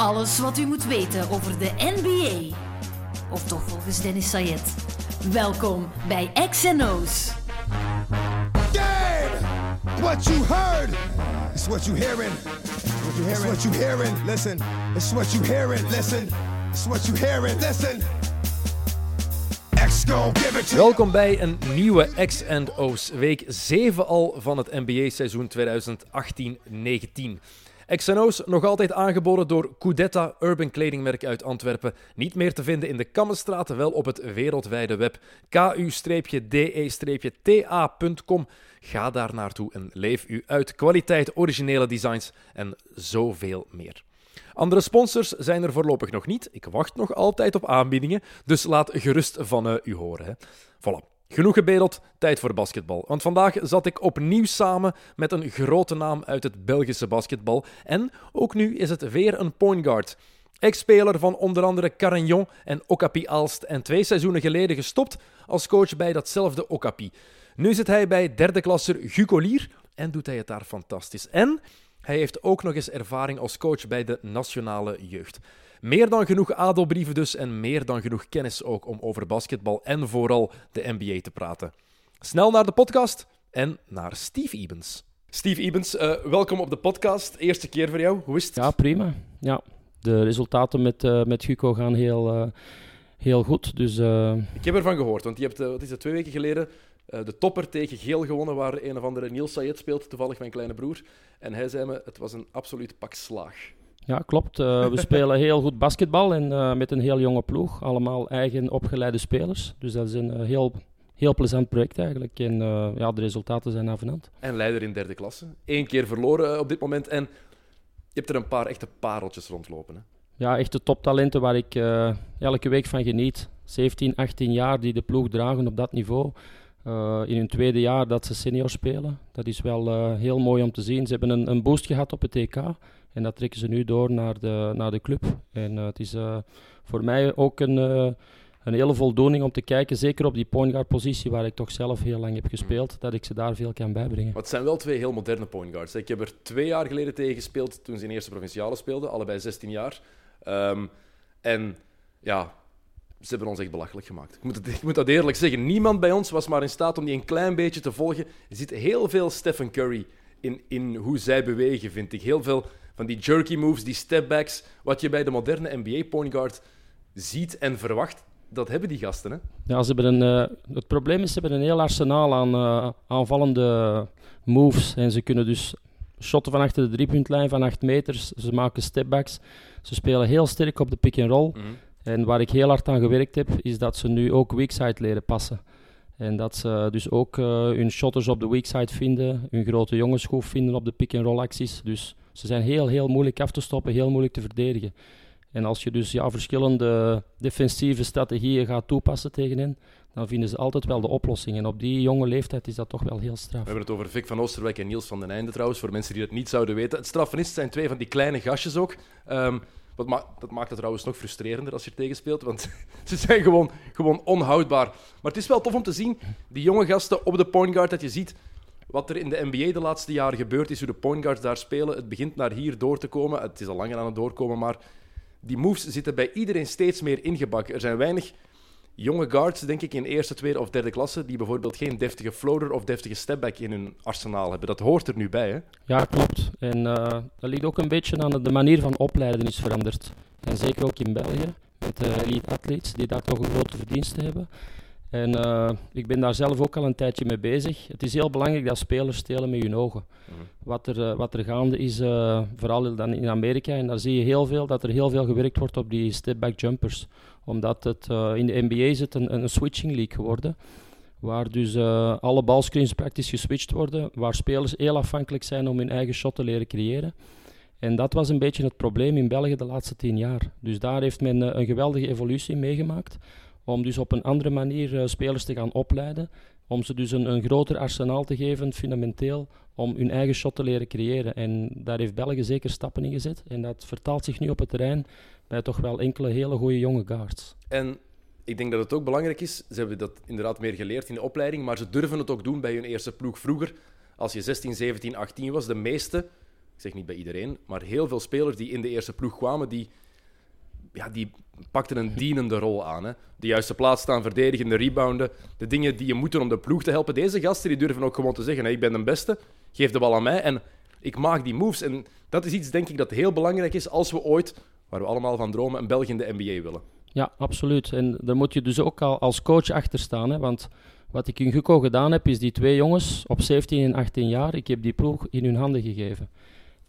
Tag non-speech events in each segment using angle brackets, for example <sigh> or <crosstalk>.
Alles wat u moet weten over de NBA. Of toch volgens Dennis Sayed. Welkom bij XNO's. Game! What you heard is what you hearing. What you hearing? It's what you hearing. Listen. It's what you hearing. Listen. It's what you hearing. Listen. X gon' give it to you. Welkom bij een nieuwe X&O's, week 7 al van het NBA-seizoen 2018-19. X&O's nog altijd aangeboden door Coudetta, urban kledingmerk uit Antwerpen. Niet meer te vinden in de Kammenstraat, wel op het wereldwijde web. ku-de-ta.com. Ga daar naartoe en leef u uit. Kwaliteit, originele designs en zoveel meer. Andere sponsors zijn er voorlopig nog niet. Ik wacht nog altijd op aanbiedingen, dus laat gerust van eh, u horen. Hè. Voilà. Genoeg gebedeld, tijd voor basketbal. Want vandaag zat ik opnieuw samen met een grote naam uit het Belgische basketbal. En ook nu is het weer een point guard. Ex-speler van onder andere Carignon en Okapi Aalst en twee seizoenen geleden gestopt als coach bij datzelfde Okapi. Nu zit hij bij derde klasser Hugo Lier en doet hij het daar fantastisch. En hij heeft ook nog eens ervaring als coach bij de nationale jeugd. Meer dan genoeg adelbrieven dus en meer dan genoeg kennis ook om over basketbal en vooral de NBA te praten. Snel naar de podcast en naar Steve Ebens. Steve Ebens, eh, welkom op de podcast. Eerste keer voor jou. Hoe is het? Ja, prima. Ja, de resultaten met, eh met Hugo gaan heel, eh, heel goed. Dus eh, Ik heb ervan gehoord, want je hebt, wat is het, twee weken geleden eh, de topper tegen Geel gewonnen, waar een of andere Niels Sayed speelt, toevallig mijn kleine broer. En hij zei me, het was een absoluut pak slaag. Ja, klopt. Eh, we <laughs> spelen heel goed basketbal en eh, met een heel jonge ploeg. Allemaal eigen opgeleide spelers. Dus dat is een eh, heel, heel plezant project eigenlijk. En eh, ja, de resultaten zijn avenant. En leider in derde klasse. Eén keer verloren op dit moment en je hebt er een paar echte pareltjes rondlopen. Hè? Ja, echte toptalenten waar ik eh, elke week van geniet. 17, 18 jaar die de ploeg dragen op dat niveau. Eh, in hun tweede jaar dat ze senior spelen. Dat is wel eh, heel mooi om te zien. Ze hebben een, een boost gehad op het TK. En dat trekken ze nu door naar de, naar de club. En eh, het is eh, voor mij ook een, eh, een hele voldoening om te kijken. Zeker op die point guard positie waar ik toch zelf heel lang heb gespeeld. Dat ik ze daar veel kan bijbrengen. Maar het zijn wel twee heel moderne point guards. Ik heb er twee jaar geleden tegen gespeeld toen ze in eerste provinciale speelden, allebei 16 jaar. Ehm, en ja, ze hebben ons echt belachelijk gemaakt. Ik moet, het, <laughs> ik moet dat eerlijk zeggen. Niemand bij ons was maar in staat om die een klein beetje te volgen. Er zit heel veel Stephen Curry in, in hoe zij bewegen, vind ik. Heel veel van die jerky moves, die stepbacks. Wat je bij de moderne NBA point guard ziet en verwacht, dat hebben die gasten. Hè? Ja, ze hebben een, eh, het probleem is, ze hebben een heel arsenaal aan eh, aanvallende moves. En ze kunnen dus shotten van achter de driepuntlijn van 8 meter. Ze maken stepbacks. Ze spelen heel sterk op de pick-and-roll. En waar ik heel hard aan gewerkt heb, is dat ze nu ook weakside leren passen. En dat ze dus ook eh, hun shotters op de weakside vinden, hun grote jongensschoof vinden op de pick-and-roll acties. Dus ze zijn heel, heel moeilijk af te stoppen, heel moeilijk te verdedigen. En als je dus ja, verschillende defensieve strategieën gaat toepassen tegen hen, dan vinden ze altijd wel de oplossing. En op die jonge leeftijd is dat toch wel heel straf. We hebben het over Vic van Oosterwijk en Niels van den Einde trouwens, voor mensen die dat niet zouden weten. Het straffen is, zijn twee van die kleine gastjes ook. Ehm, wat ma- dat maakt het trouwens nog frustrerender als je er tegen speelt, want <laughs> ze zijn gewoon, gewoon onhoudbaar. Maar het is wel tof om te zien, die jonge gasten op de point guard, dat je ziet wat er in de NBA de laatste jaren gebeurd is, hoe de point guards daar spelen. Het begint naar hier door te komen. Het is al langer aan het doorkomen, maar die moves zitten bij iedereen steeds meer ingebakken. Er zijn weinig jonge guards, denk ik, in eerste, tweede of derde klasse, die bijvoorbeeld geen deftige floater of deftige stepback in hun arsenaal hebben. Dat hoort er nu bij, hè? Ja, klopt. En eh, dat ligt ook een beetje aan de, manier van opleiden is veranderd. En zeker ook in België, met de elite athletes die daar toch een grote verdienste hebben. En eh, ik ben daar zelf ook al een tijdje mee bezig. Het is heel belangrijk dat spelers stelen met hun ogen. Wat, er, eh, wat er gaande is, eh, vooral dan in Amerika, en daar zie je heel veel, dat er heel veel gewerkt wordt op die step-back jumpers. Omdat het in de NBA is het een, een switching league geworden. Waar dus alle balscreens praktisch geswitcht worden. Waar spelers heel afhankelijk zijn om hun eigen shot te leren creëren. En dat was een beetje het probleem in België de laatste tien jaar. Dus daar heeft men een geweldige evolutie meegemaakt. Om dus op een andere manier eh, spelers te gaan opleiden. Om ze dus een, een groter arsenaal te geven, fundamenteel, om hun eigen shot te leren creëren. En daar heeft België zeker stappen in gezet. En dat vertaalt zich nu op het terrein bij toch wel enkele hele goede jonge guards. En ik denk dat het ook belangrijk is, ze hebben dat inderdaad meer geleerd in de opleiding, maar ze durven het ook doen bij hun eerste ploeg. Vroeger, als je 16, 17, 18 was, de meeste ik zeg niet bij iedereen, maar heel veel spelers die in de eerste ploeg kwamen, die, ja, die pakten een dienende rol aan. Hè. De juiste plaats staan, verdedigen, de rebounden, de dingen die je moet doen om de ploeg te helpen. Deze gasten die durven ook gewoon te zeggen, hey, ik ben de beste, geef de bal aan mij en ik maak die moves. En dat is iets, denk ik, dat heel belangrijk is als we ooit, waar we allemaal van dromen, een België in de NBA willen. Ja, absoluut. En daar moet je dus ook al als coach achter staan. Hè? Want wat ik in Guco gedaan heb, is die twee jongens op 17 en 18 jaar, ik heb die ploeg in hun handen gegeven.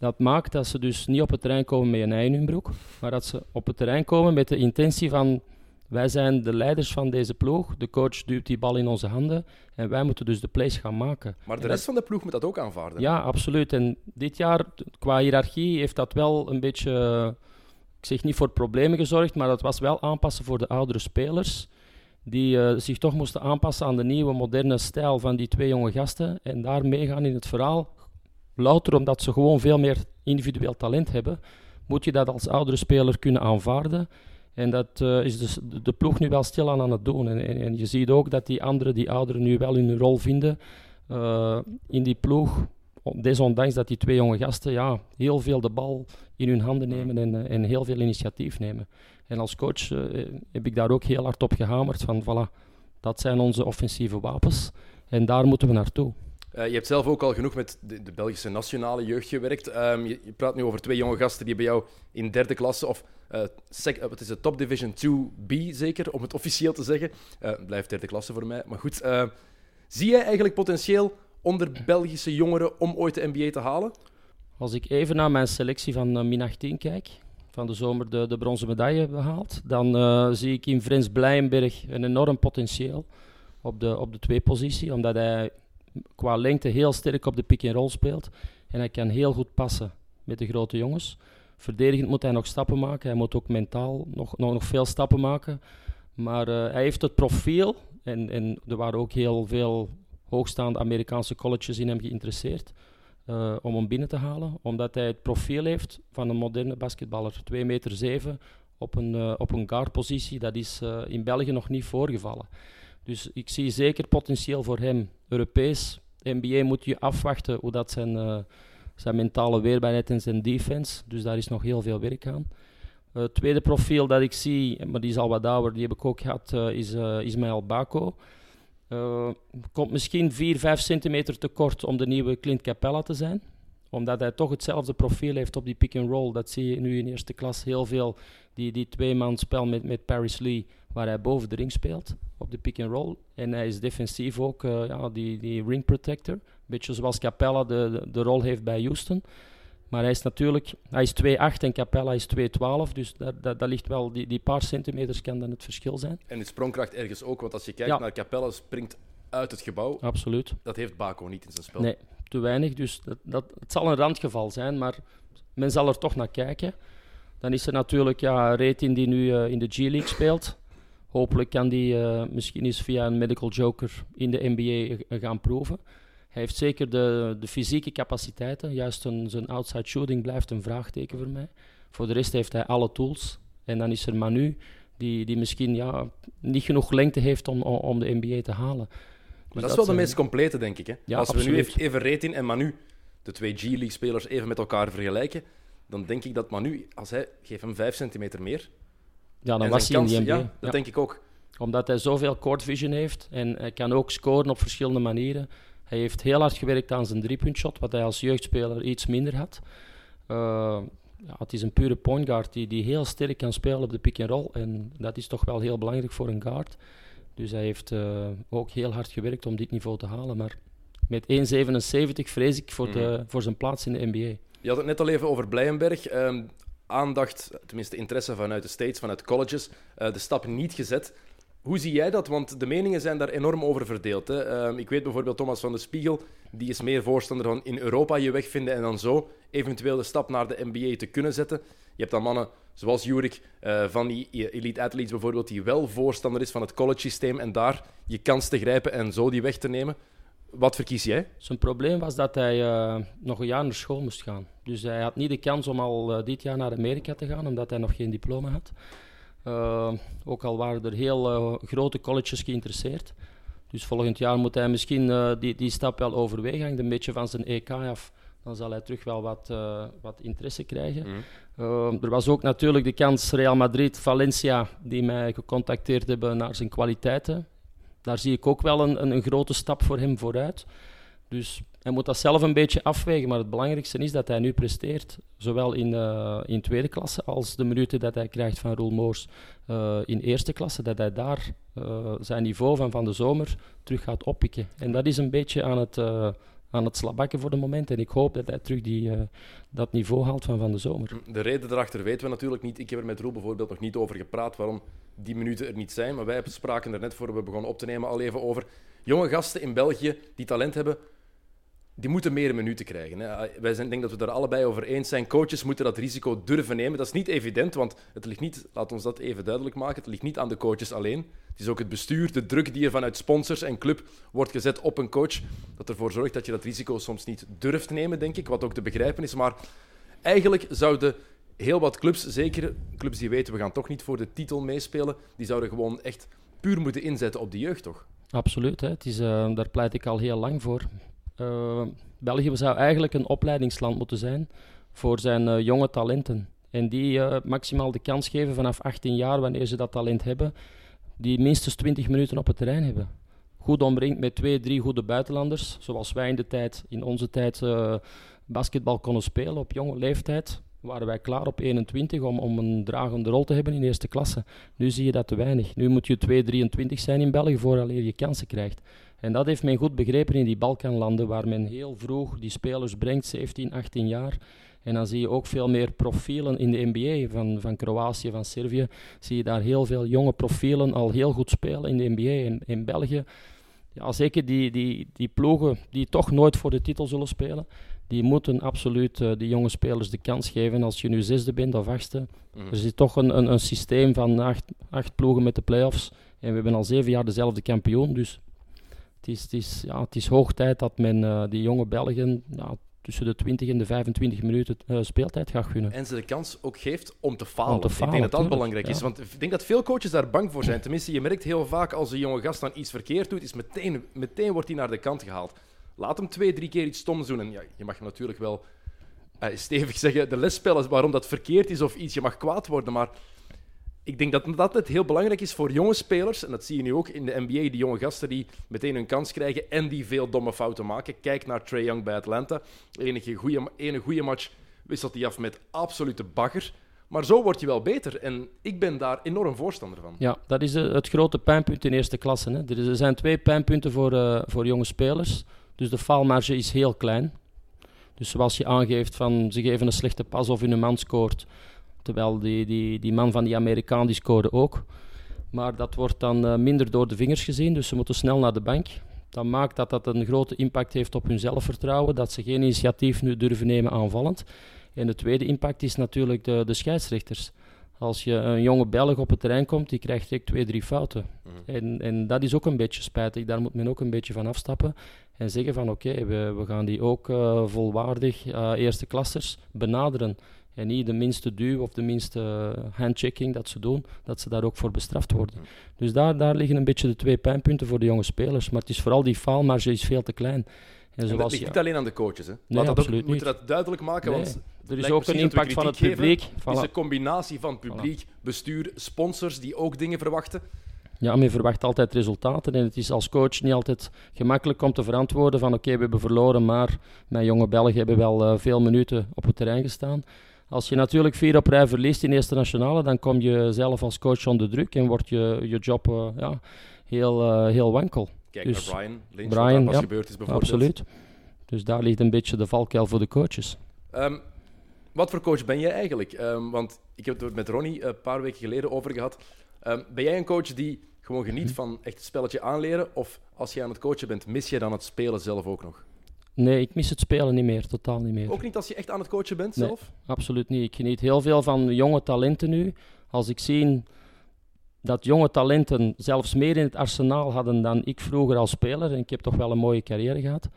Dat maakt dat ze dus niet op het terrein komen met een ei in hun broek, maar dat ze op het terrein komen met de intentie van wij zijn de leiders van deze ploeg, de coach duwt die bal in onze handen en wij moeten dus de plays gaan maken. Maar de rest van de ploeg moet dat ook aanvaarden. ja, absoluut. En dit jaar, qua hiërarchie, heeft dat wel een beetje, ik zeg niet voor problemen gezorgd, maar dat was wel aanpassen voor de oudere spelers. Die eh, zich toch moesten aanpassen aan de nieuwe, moderne stijl van die twee jonge gasten. En daar meegaan in het verhaal. Louter omdat ze gewoon veel meer individueel talent hebben, moet je dat als oudere speler kunnen aanvaarden. En dat eh, is dus de, ploeg nu wel stilaan aan het doen. En, en, je ziet ook dat die anderen, die ouderen, nu wel hun rol vinden eh, in die ploeg. Desondanks dat die twee jonge gasten ja, heel veel de bal in hun handen nemen en, eh, en heel veel initiatief nemen. En als coach heb ik daar ook heel hard op gehamerd van voilà, dat zijn onze offensieve wapens en daar moeten we naartoe. Eh, je hebt zelf ook al genoeg met de, Belgische nationale jeugd gewerkt. Ehm, je, praat nu over twee jonge gasten die bij jou in derde klasse, of eh, sec- eh, wat is het, Top Division 2B zeker, om het officieel te zeggen. Blijft derde klasse voor mij, maar goed. zie jij eigenlijk potentieel onder Belgische jongeren om ooit de NBA te halen? Als ik even naar mijn selectie van min 18 kijk, van de zomer de, de bronzen medaille behaald, dan zie ik in Frens Blijenberg een enorm potentieel op de, op de twee-positie, omdat hij qua lengte heel sterk op de pick-and-roll speelt en hij kan heel goed passen met de grote jongens. Verdedigend moet hij nog stappen maken, hij moet ook mentaal nog, nog, nog veel stappen maken, maar eh, hij heeft het profiel en, en er waren ook heel veel hoogstaande Amerikaanse colleges in hem geïnteresseerd eh, om hem binnen te halen, omdat hij het profiel heeft van een moderne basketballer. 2 meter 7 op een, eh, op een guardpositie, dat is in België nog niet voorgevallen. Dus ik zie zeker potentieel voor hem. Europees, NBA moet je afwachten hoe dat zijn, eh, zijn mentale weerbaarheid en zijn defense. Dus daar is nog heel veel werk aan. Eh, Het tweede profiel dat ik zie, maar die is al wat ouder, die heb ik ook gehad, eh, is Ismaël Bako. Komt misschien 4, 5 centimeter te kort om de nieuwe Clint Capella te zijn. Omdat hij toch hetzelfde profiel heeft op die pick-and-roll. Dat zie je nu in eerste klas heel veel. Die, die twee-man spel met, met Paris Lee, waar hij boven de ring speelt op de pick-and-roll. En hij is defensief ook eh, ja, die, die ring protector. Beetje zoals Capella de, de, de rol heeft bij Houston. Maar hij is natuurlijk, hij is 2,8 en Capella is 2,12. Dus daar, daar, daar ligt wel, die, die paar centimeters kan dan het verschil zijn. En de sprongkracht ergens ook, want als je kijkt Ja. naar Capella, springt uit het gebouw. Absoluut. Dat heeft Baco niet in zijn spel. Nee, te weinig. Dus dat, dat, het zal een randgeval zijn, maar men zal er toch naar kijken. Dan is er natuurlijk ja, Retin die nu eh, in de G-League speelt. Hopelijk kan die eh, misschien eens via een medical joker in de NBA eh, gaan proeven. Hij heeft zeker de, de fysieke capaciteiten. Juist een, zijn outside shooting blijft een vraagteken voor mij. Voor de rest heeft hij alle tools. En dan is er Manu, die, die misschien ja, niet genoeg lengte heeft om, om, de NBA te halen. Maar Dus dat is wel de meest complete, denk ik. Hè? Ja, Als we nu even Retin en Manu, de twee G-League-spelers, even met elkaar vergelijken, dan denk ik dat Manu, als hij, geef hem 5 centimeter meer. Ja, dan was hij zijn in die NBA. Ja, dat Ja. denk ik ook. Omdat hij zoveel court vision heeft en hij kan ook scoren op verschillende manieren. Hij heeft heel hard gewerkt aan zijn driepuntshot, wat hij als jeugdspeler iets minder had. Eh, ja, het is een pure point guard die, die heel sterk kan spelen op de pick-and-roll. En dat is toch wel heel belangrijk voor een guard. Dus hij heeft eh, ook heel hard gewerkt om dit niveau te halen. Maar met 1,77 vrees ik voor, de, voor zijn plaats in de NBA. Je had het net al even over Blijenberg. Ehm, aandacht, tenminste interesse vanuit de States, vanuit colleges, eh, de stap niet gezet. Hoe zie jij dat? Want de meningen zijn daar enorm over verdeeld. Hè? Ehm, ik weet bijvoorbeeld Thomas van de Spiegel, die is meer voorstander van in Europa je weg vinden en dan zo eventueel de stap naar de NBA te kunnen zetten. Je hebt dan mannen zoals Jurik eh, van die Elite Athletes bijvoorbeeld, die wel voorstander is van het college systeem en daar je kans te grijpen en zo die weg te nemen. Wat verkies jij? Zijn probleem was dat hij eh, nog een jaar naar school moest gaan. Dus hij had niet de kans om al eh, dit jaar naar Amerika te gaan, omdat hij nog geen diploma had. Eh, ook al waren er heel grote colleges geïnteresseerd. Dus volgend jaar moet hij misschien die, die stap wel overwegen. Hangt een beetje van zijn EK af. dan zal hij terug wel wat, wat interesse krijgen. Mhm. Er was ook natuurlijk de kans Real Madrid, Valencia, die mij gecontacteerd hebben naar zijn kwaliteiten. Daar zie ik ook wel een, een, een grote stap voor hem vooruit. Dus hij moet dat zelf een beetje afwegen, maar het belangrijkste is dat hij nu presteert. Zowel in, uh, in tweede klasse als de minuten dat hij krijgt van Roel Moors uh, in eerste klasse. Dat hij daar uh, zijn niveau van van de zomer terug gaat oppikken. En dat is een beetje aan het, aan het slabakken voor de moment. En ik hoop dat hij terug die, dat niveau haalt van van de zomer. De reden daarachter weten we natuurlijk niet. Ik heb er met Roel bijvoorbeeld nog niet over gepraat waarom die minuten er niet zijn. Maar wij spraken er net voor we begonnen op te nemen al even over jonge gasten in België die talent hebben die moeten meer minuten krijgen. Hè. Wij zijn, denk dat we daar allebei over eens zijn. Coaches moeten dat risico durven nemen. Dat is niet evident, want het ligt niet, laat ons dat even duidelijk maken, het ligt niet aan de coaches alleen. Het is ook het bestuur, de druk die er vanuit sponsors en club wordt gezet op een coach, dat ervoor zorgt dat je dat risico soms niet durft nemen, denk ik, wat ook te begrijpen is. Maar eigenlijk zouden heel wat clubs, zeker clubs die weten we gaan toch niet voor de titel meespelen, die zouden gewoon echt puur moeten inzetten op de jeugd, toch? Absoluut, hè. Het is, uh, daar pleit ik al heel lang voor. Uh, België zou eigenlijk een opleidingsland moeten zijn voor zijn uh, jonge talenten. En die uh, maximaal de kans geven vanaf 18 jaar, wanneer ze dat talent hebben, die minstens 20 minuten op het terrein hebben. Goed omringd met twee, drie goede buitenlanders, zoals wij in de tijd, in onze tijd, basketbal konden spelen op jonge leeftijd. Waren wij klaar op 21 om, om een dragende rol te hebben in eerste klasse. Nu zie je dat te weinig. Nu moet je 2, 23 zijn in België voordat je kansen krijgt. En dat heeft men goed begrepen in die Balkanlanden, waar men heel vroeg die spelers brengt, 17, 18 jaar. En dan zie je ook veel meer profielen in de NBA van, van Kroatië, van Servië. Zie je daar heel veel jonge profielen al heel goed spelen in de NBA. En in België, ja, zeker die, die, die ploegen die toch nooit voor de titel zullen spelen, die moeten absoluut uh, die jonge spelers de kans geven. Als je nu zesde bent of achtste, mm. er zit toch een, een, een systeem van acht, acht ploegen met de playoffs. En we hebben al zeven jaar dezelfde kampioen, dus het is, het is, ja, het is hoog tijd dat men uh, die jonge Belgen ja, tussen de 20 en de 25 minuten uh, speeltijd gaat gunnen. En ze de kans ook geeft om te falen. Om te falen ik denk dat dat belangrijk ja. is. Want ik denk dat veel coaches daar bang voor zijn. Tenminste, je merkt heel vaak als een jonge gast dan iets verkeerd doet, is meteen, meteen wordt hij naar de kant gehaald. Laat hem twee, drie keer iets stoms doen. En ja, je mag natuurlijk wel uh, stevig zeggen, de les spellen waarom dat verkeerd is of iets. Je mag kwaad worden, maar ik denk dat dat het heel belangrijk is voor jonge spelers. En dat zie je nu ook in de NBA, die jonge gasten die meteen hun kans krijgen en die veel domme fouten maken. Kijk naar Trey Young bij Atlanta. Enige goede, ene goede match wisselt hij af met absolute bagger. Maar zo word je wel beter. En ik ben daar enorm voorstander van. Ja, dat is het grote pijnpunt in eerste klasse. Hè. Er zijn twee pijnpunten voor, uh, voor jonge spelers. Dus de faalmarge is heel klein. Dus zoals je aangeeft van ze geven een slechte pas of hun man scoort Terwijl die, die, die man van die Amerikaan die scoorde ook. Maar dat wordt dan uh, minder door de vingers gezien, dus ze moeten snel naar de bank. Dat maakt dat dat een grote impact heeft op hun zelfvertrouwen, dat ze geen initiatief nu durven nemen aanvallend. En de tweede impact is natuurlijk de, de scheidsrechters. Als je een jonge Belg op het terrein komt, die krijgt direct twee, drie fouten. Mm. En, en dat is ook een beetje spijtig. Daar moet men ook een beetje van afstappen. En zeggen van oké, okay, we, we gaan die ook uh, volwaardig uh, eerste klassers benaderen. En niet de minste duw of de minste handchecking dat ze doen, dat ze daar ook voor bestraft worden. Dus daar, daar liggen een beetje de twee pijnpunten voor de jonge spelers. Maar het is vooral die faalmarge is veel te klein. En, zoals, en dat ligt niet alleen aan de coaches. Hè? Nee, dat ook, moeten dat duidelijk maken. Nee. Want er is ook een impact van het publiek. Het is een combinatie van publiek, voilà. bestuur, sponsors die ook dingen verwachten. Ja, men verwacht altijd resultaten en het is als coach niet altijd gemakkelijk om te verantwoorden van oké, okay, we hebben verloren, maar mijn jonge Belgen hebben wel uh, veel minuten op het terrein gestaan. Als je natuurlijk vier op rij verliest in eerste nationale, dan kom je zelf als coach onder druk en wordt je, je job uh, ja, heel, uh, heel wankel. Kijk dus naar Brian Lynch, Brian, wat ja, gebeurd is bijvoorbeeld. Absoluut. Dus daar ligt een beetje de valkuil voor de coaches. Um, wat voor coach ben jij eigenlijk? Um, want ik heb het met Ronnie een paar weken geleden over gehad. Um, ben jij een coach die gewoon geniet hm. van echt het spelletje aanleren? Of als je aan het coachen bent, mis je dan het spelen zelf ook nog? Nee, ik mis het spelen niet meer, totaal niet meer. Ook niet als je echt aan het coachen bent nee, zelf? absoluut niet. Ik geniet heel veel van jonge talenten nu. Als ik zie dat jonge talenten zelfs meer in het arsenaal hadden dan ik vroeger als speler, en ik heb toch wel een mooie carrière gehad,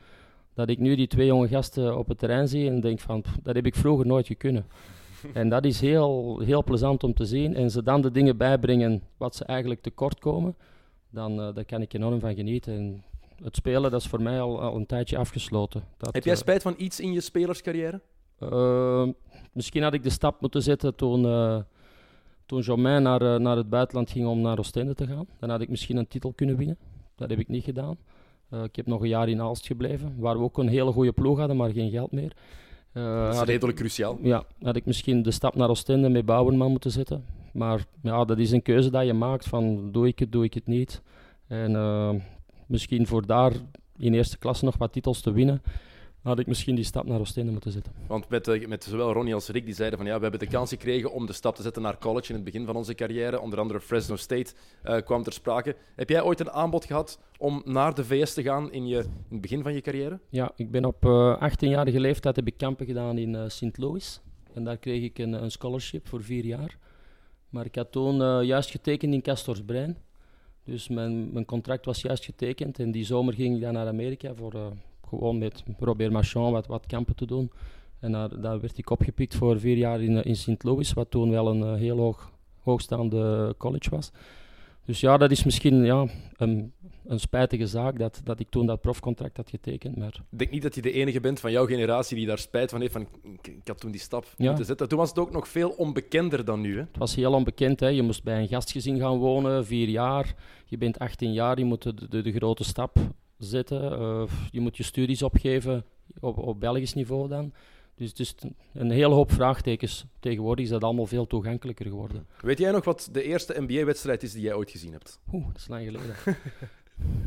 dat ik nu die twee jonge gasten op het terrein zie en denk van, dat heb ik vroeger nooit gekunnen. <laughs> en dat is heel, heel plezant om te zien. En ze dan de dingen bijbrengen wat ze eigenlijk tekort komen, dan uh, daar kan ik enorm van genieten. En het spelen dat is voor mij al, al een tijdje afgesloten. Dat, Heb jij eh, spijt van iets in je spelerscarrière? Eh, misschien had ik de stap moeten zetten toen, eh toen Jomain naar, eh, naar het buitenland ging om naar Oostende te gaan. Dan had ik misschien een titel kunnen winnen. Dat heb ik niet gedaan. Ik heb nog een jaar in Aalst gebleven, waar we ook een hele goede ploeg hadden, maar geen geld meer. Dat is redelijk cruciaal. ja, had ik misschien de stap naar Oostende met Bouwenman moeten zetten. Maar ja, dat is een keuze dat je maakt van doe ik het, doe ik het niet. En eh, misschien voor daar in eerste klasse nog wat titels te winnen, had ik misschien die stap naar Oostende moeten zetten. Want met, eh, met zowel Ronnie als Rick die zeiden van ja, we hebben de kans gekregen om de stap te zetten naar college in het begin van onze carrière. Onder andere Fresno State eh, kwam ter sprake. Heb jij ooit een aanbod gehad om naar de VS te gaan in, je, in het begin van je carrière? Ja, ik ben op eh 18-jarige leeftijd heb ik kampen gedaan in eh St. Louis. En daar kreeg ik een, een scholarship voor vier jaar. Maar ik had toen eh, juist getekend in Castorsbrein. Dus mijn, mijn contract was juist getekend. En die zomer ging ik dan naar Amerika voor eh, gewoon met Robert Marchand wat, wat kampen te doen. En daar, daar werd ik opgepikt voor vier jaar in, eh, in St. Louis, wat toen wel een eh, heel hoog, hoogstaande college was. Dus ja, dat is misschien ja, een, een spijtige zaak dat, dat ik toen dat profcontract had getekend. Maar Ik denk niet dat je de enige bent van jouw generatie die daar spijt van heeft. Van, ik, ik had toen die stap Ja. moeten zetten. Toen was het ook nog veel onbekender dan nu. Hè? Het was heel onbekend. Hè. Je moest bij een gastgezin gaan wonen, vier jaar. Je bent 18 jaar, je moet de, de, de grote stap zetten. Eh, je moet je studies opgeven, op, op Belgisch niveau dan. Dus het is een hele hoop vraagtekens. Tegenwoordig is dat allemaal veel toegankelijker geworden. Weet jij nog wat de eerste NBA-wedstrijd is die jij ooit gezien hebt? Oeh, dat is lang geleden. <laughs>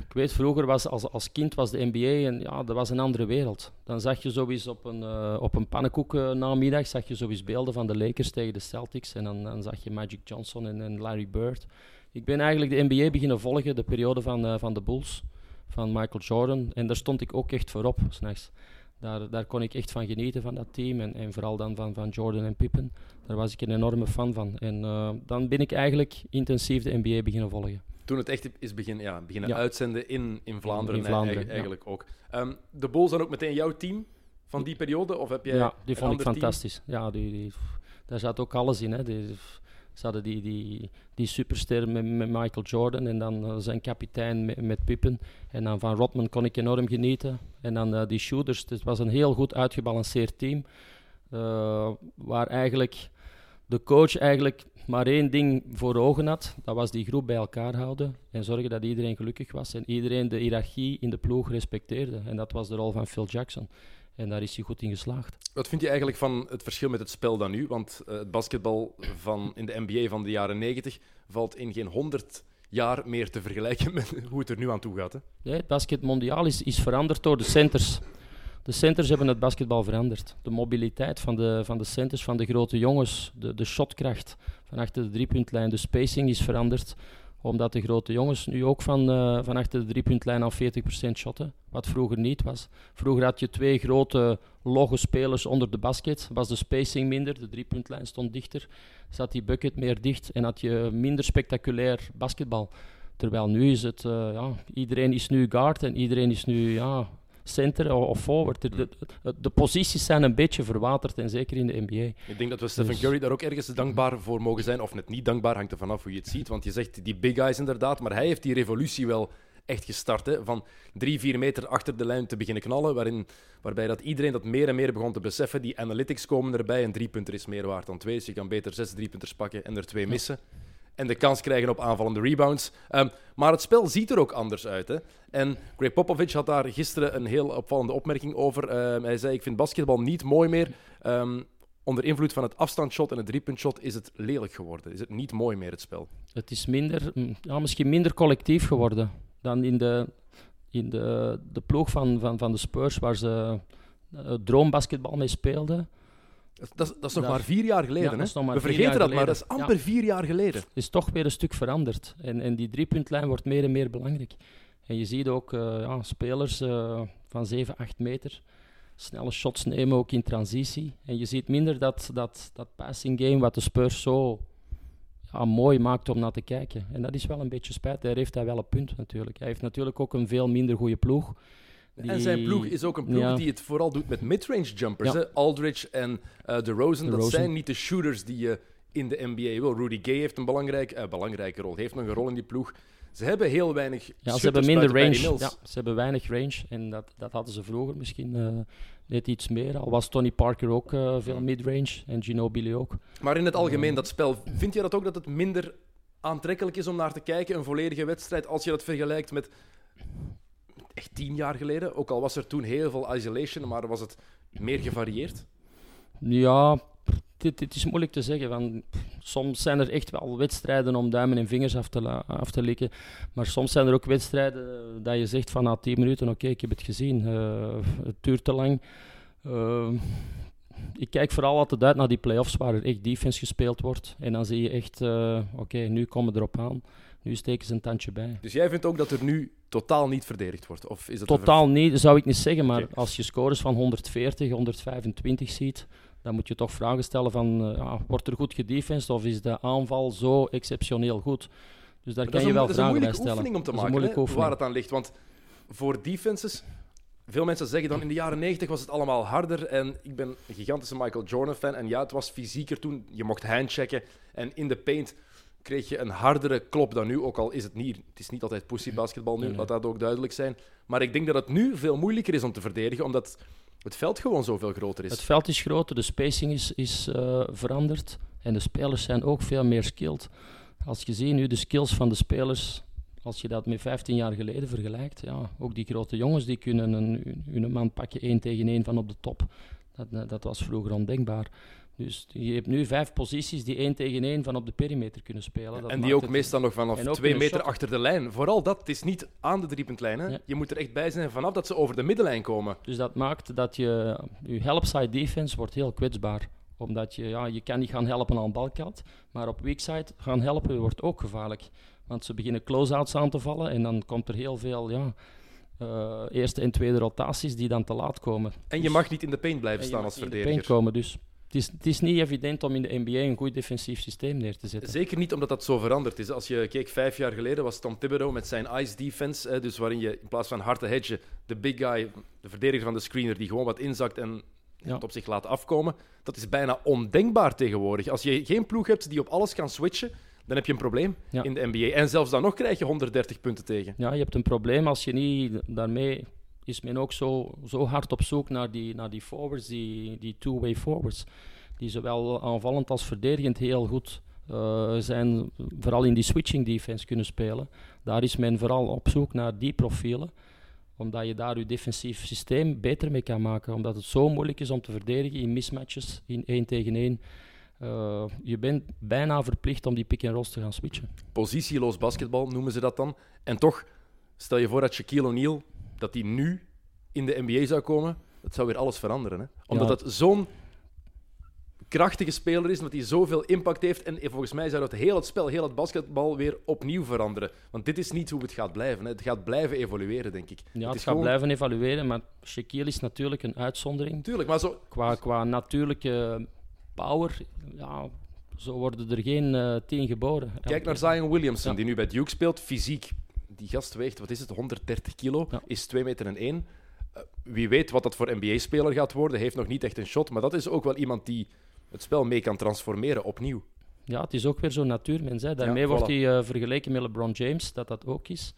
ik weet, vroeger was als, als kind was de NBA en ja, dat was een andere wereld. Dan zag je zoiets op een, eh, op een pannenkoek eh, namiddag, zag je zoiets beelden van de Lakers tegen de Celtics. En dan, dan zag je Magic Johnson en, en Larry Bird. Ik ben eigenlijk de NBA beginnen volgen, de periode van, eh, van de Bulls, van Michael Jordan. En daar stond ik ook echt voor op, s'nachts. Daar, daar kon ik echt van genieten van dat team en, en vooral dan van, van Jordan en Pippen. Daar was ik een enorme fan van. En eh, dan ben ik eigenlijk intensief de NBA beginnen volgen. Toen het echt is begin, ja, beginnen Ja. uitzenden in, in Vlaanderen, In Vlaanderen, eigen- ja. eigenlijk ook. Ehm, de Bulls zijn ook meteen jouw team van die periode? Of heb jij ja, die vond ik team? fantastisch. Ja, die, die, daar zat ook alles in. Hè. Die, ze hadden die, die, die superster met, Michael Jordan en dan eh, zijn kapitein met, Pippen. En dan van Rodman kon ik enorm genieten. En dan eh, die shooters. Het was een heel goed uitgebalanceerd team. eh, waar eigenlijk de coach eigenlijk maar één ding voor ogen had. Dat was die groep bij elkaar houden en zorgen dat iedereen gelukkig was. En iedereen de hiërarchie in de ploeg respecteerde. En dat was de rol van Phil Jackson. En daar is hij goed in geslaagd. Wat vind je eigenlijk van het verschil met het spel dan nu? Want eh, het basketbal van, in de NBA van de jaren 90 valt in geen 100 jaar meer te vergelijken <laughs> met hoe het er nu aan toe gaat. Hè? Nee, het basket mondiaal is, is veranderd door de centers. De centers hebben het basketbal veranderd. De mobiliteit van de, van de centers, van de grote jongens, de, de shotkracht van achter de driepuntlijn, de spacing is veranderd. Omdat de grote jongens nu ook van, eh, van achter de driepuntlijn al 40% shotten, wat vroeger niet was. Vroeger had je twee grote logge spelers onder de basket, was de spacing minder, de driepuntlijn stond dichter, zat die bucket meer dicht en had je minder spectaculair basketbal. Terwijl nu is het, eh, ja, iedereen is nu guard en iedereen is nu ja, center of forward. De, de, de- de posities zijn een beetje verwaterd en zeker in de NBA. Ik denk dat we Stephen Dus- Curry daar ook ergens dankbaar voor mogen zijn. Of net niet dankbaar, hangt er vanaf hoe je het ziet. Want je zegt die big guys inderdaad, maar hij heeft die revolutie wel echt gestart. Hè? Van drie, vier meter achter de lijn te beginnen knallen, waarin, waarbij dat iedereen dat meer en meer begon te beseffen. Die analytics komen erbij, een driepunter is meer waard dan twee. Dus je kan beter zes driepunters pakken en er twee missen. En de kans krijgen op aanvallende rebounds. Ehm, maar het spel ziet er ook anders uit. Hè? En Greg Popovich had daar gisteren een heel opvallende opmerking over. Ehm, hij zei, ik vind basketbal niet mooi meer. Ehm, onder invloed van het afstandsshot en het driepuntshot is het lelijk geworden. Is het niet mooi meer, het spel. Het is minder, mm, ja, misschien minder collectief geworden dan in de, in de, de ploeg van, van, van de Spurs, waar ze eh, droombasketbal mee speelden. Dat, dat, is- dat is nog maar vier jaar geleden. Ja, hè? We vergeten dat, maar dat is amper vier jaar geleden. is toch weer een stuk veranderd. En, en die driepuntlijn wordt meer en meer belangrijk. En je ziet ook eh, ja, spelers eh, van 7, 8 meter snelle shots nemen, ook in transitie. En je ziet minder dat, dat, dat passing game wat de Spurs zo ja, mooi maakt om naar te kijken. En dat is wel een beetje spijt. Daar heeft hij wel een punt natuurlijk. Hij heeft natuurlijk ook een veel minder goede ploeg. En zijn ploeg is ook een ploeg Ja. die het vooral doet met midrange jumpers. Ja. Hè? Aldridge en eh de Rosen, dat zijn niet de shooters die je in de NBA wil. Rudy Gay heeft een belangrijk, eh, belangrijke rol, heeft nog een rol in die ploeg. Ze hebben heel weinig Ja, ze hebben minder range. Ja, ze hebben weinig range. En dat, dat hadden ze vroeger misschien eh, net iets meer. Al was Tony Parker ook eh, veel midrange. En Ginobili ook. Maar in het algemeen, dat spel, vind je dat ook dat het minder aantrekkelijk is om naar te kijken, een volledige wedstrijd, als je dat vergelijkt met echt tien jaar geleden? Ook al was er toen heel veel isolation, maar was het meer gevarieerd? Ja, dit, is moeilijk te zeggen. Van, soms zijn er echt wel wedstrijden om duimen en vingers af te, af te likken. Maar soms zijn er ook wedstrijden dat je zegt van na 10 minuten, oké, ik heb het gezien. Eh, het duurt te lang. Eh, ik kijk vooral altijd uit naar die play-offs waar er echt defense gespeeld wordt. En dan zie je echt, eh, oké, nu komen we erop aan. Nu steken ze een tandje bij. Dus jij vindt ook dat er nu totaal niet verdedigd wordt? Of is dat Totaal niet, zou ik niet zeggen. Maar als je scores van 140, 125 ziet, dan moet je toch vragen stellen van, eh, ja, wordt er goed gedefensed of is de aanval zo exceptioneel goed? Dus daar kan dat is je een, wel dat is een vragen bij moeilijke stellen. oefening om te maken, moeilijke hè, oefening. waar het aan ligt. Want voor defenses, veel mensen zeggen dan in de jaren 90 was het allemaal harder. En ik ben een gigantische Michael Jordan-fan. En ja, het was fysieker toen. Je mocht handchecken. En in de paint kreeg je een hardere klop dan nu. Ook al is het niet, het is niet altijd pussy basketbal nu, laat dat ook duidelijk zijn. Maar ik denk dat het nu veel moeilijker is om te verdedigen, omdat het veld gewoon zoveel groter is. Het veld is groter, de spacing is, is eh, veranderd en de spelers zijn ook veel meer skilled. Als je ziet nu de skills van de spelers, als je dat met 15 jaar geleden vergelijkt, ja, ook die grote jongens die kunnen een, hun man pakken één tegen één van op de top. Dat, dat was vroeger ondenkbaar. Dus je hebt nu vijf posities die één tegen één van op de perimeter kunnen spelen. Dat en die ook meestal nog vanaf twee meter achter de lijn. Vooral dat, het is niet aan de driepuntlijn. Hè. Ja. Je moet er echt bij zijn vanaf dat ze over de middenlijn komen. Dus dat maakt dat je, je helpside defense wordt heel kwetsbaar. Omdat je, ja, je kan niet gaan helpen aan balkant, maar op weakside gaan helpen wordt ook gevaarlijk. Want ze beginnen close-outs aan te vallen en dan komt er heel veel ja, eh, eerste en tweede rotaties die dan te laat komen. En je Dus- mag niet in de paint en blijven staan als niet in de verdediger. paint komen. Dus het is, het is niet evident om in de NBA een goed defensief systeem neer te zetten. Zeker niet omdat dat zo veranderd is. Als je keek vijf jaar geleden was Tom Thibodeau met zijn ice defense, dus waarin je in plaats van hard te hedgen, de big guy, de verdediger van de screener, die gewoon wat inzakt en Ja. het op zich laat afkomen. Dat is bijna ondenkbaar tegenwoordig. Als je geen ploeg hebt die op alles kan switchen, dan heb je een probleem Ja. in de NBA. En zelfs dan nog krijg je 130 punten tegen. Ja, je hebt een probleem als je niet daarmee is men ook zo, zo hard op zoek naar die, naar die forwards, die, die two-way forwards, die zowel aanvallend als verdedigend heel goed eh, zijn, vooral in die switching defense kunnen spelen. Daar is men vooral op zoek naar die profielen, omdat je daar je defensief systeem beter mee kan maken, omdat het zo moeilijk is om te verdedigen in mismatches, in één tegen één. Eh, je bent bijna verplicht om die pick-and-rolls te gaan switchen. Positieloos basketbal noemen ze dat dan. En toch, stel je voor dat Shaquille O'Neal, dat die nu in de NBA zou komen, dat zou weer alles veranderen. Hè? Omdat Ja. het zo'n krachtige speler is, omdat hij zoveel impact heeft. En volgens mij zou dat heel het spel, heel het basketbal weer opnieuw veranderen. Want dit is niet hoe het gaat blijven. Hè? Het gaat blijven evolueren, denk ik. Ja, het, gaat gewoon- blijven evalueren, maar Shaquille is natuurlijk een uitzondering. Tuurlijk, maar zo, Qua, qua natuurlijke power, ja, zo worden er geen eh, tien geboren. Kijk naar Zion Williamson, Ja. die nu bij Duke speelt. Fysiek, die gast weegt, wat is het, 130 kilo, Ja. is 2 meter en 1. Eh, wie weet wat dat voor NBA-speler gaat worden, heeft nog niet echt een shot, maar dat is ook wel iemand die het spel mee kan transformeren opnieuw. Ja, het is ook weer zo'n natuurmens. Hè. Daarmee Ja, wordt hij eh, vergeleken met LeBron James, dat dat ook is.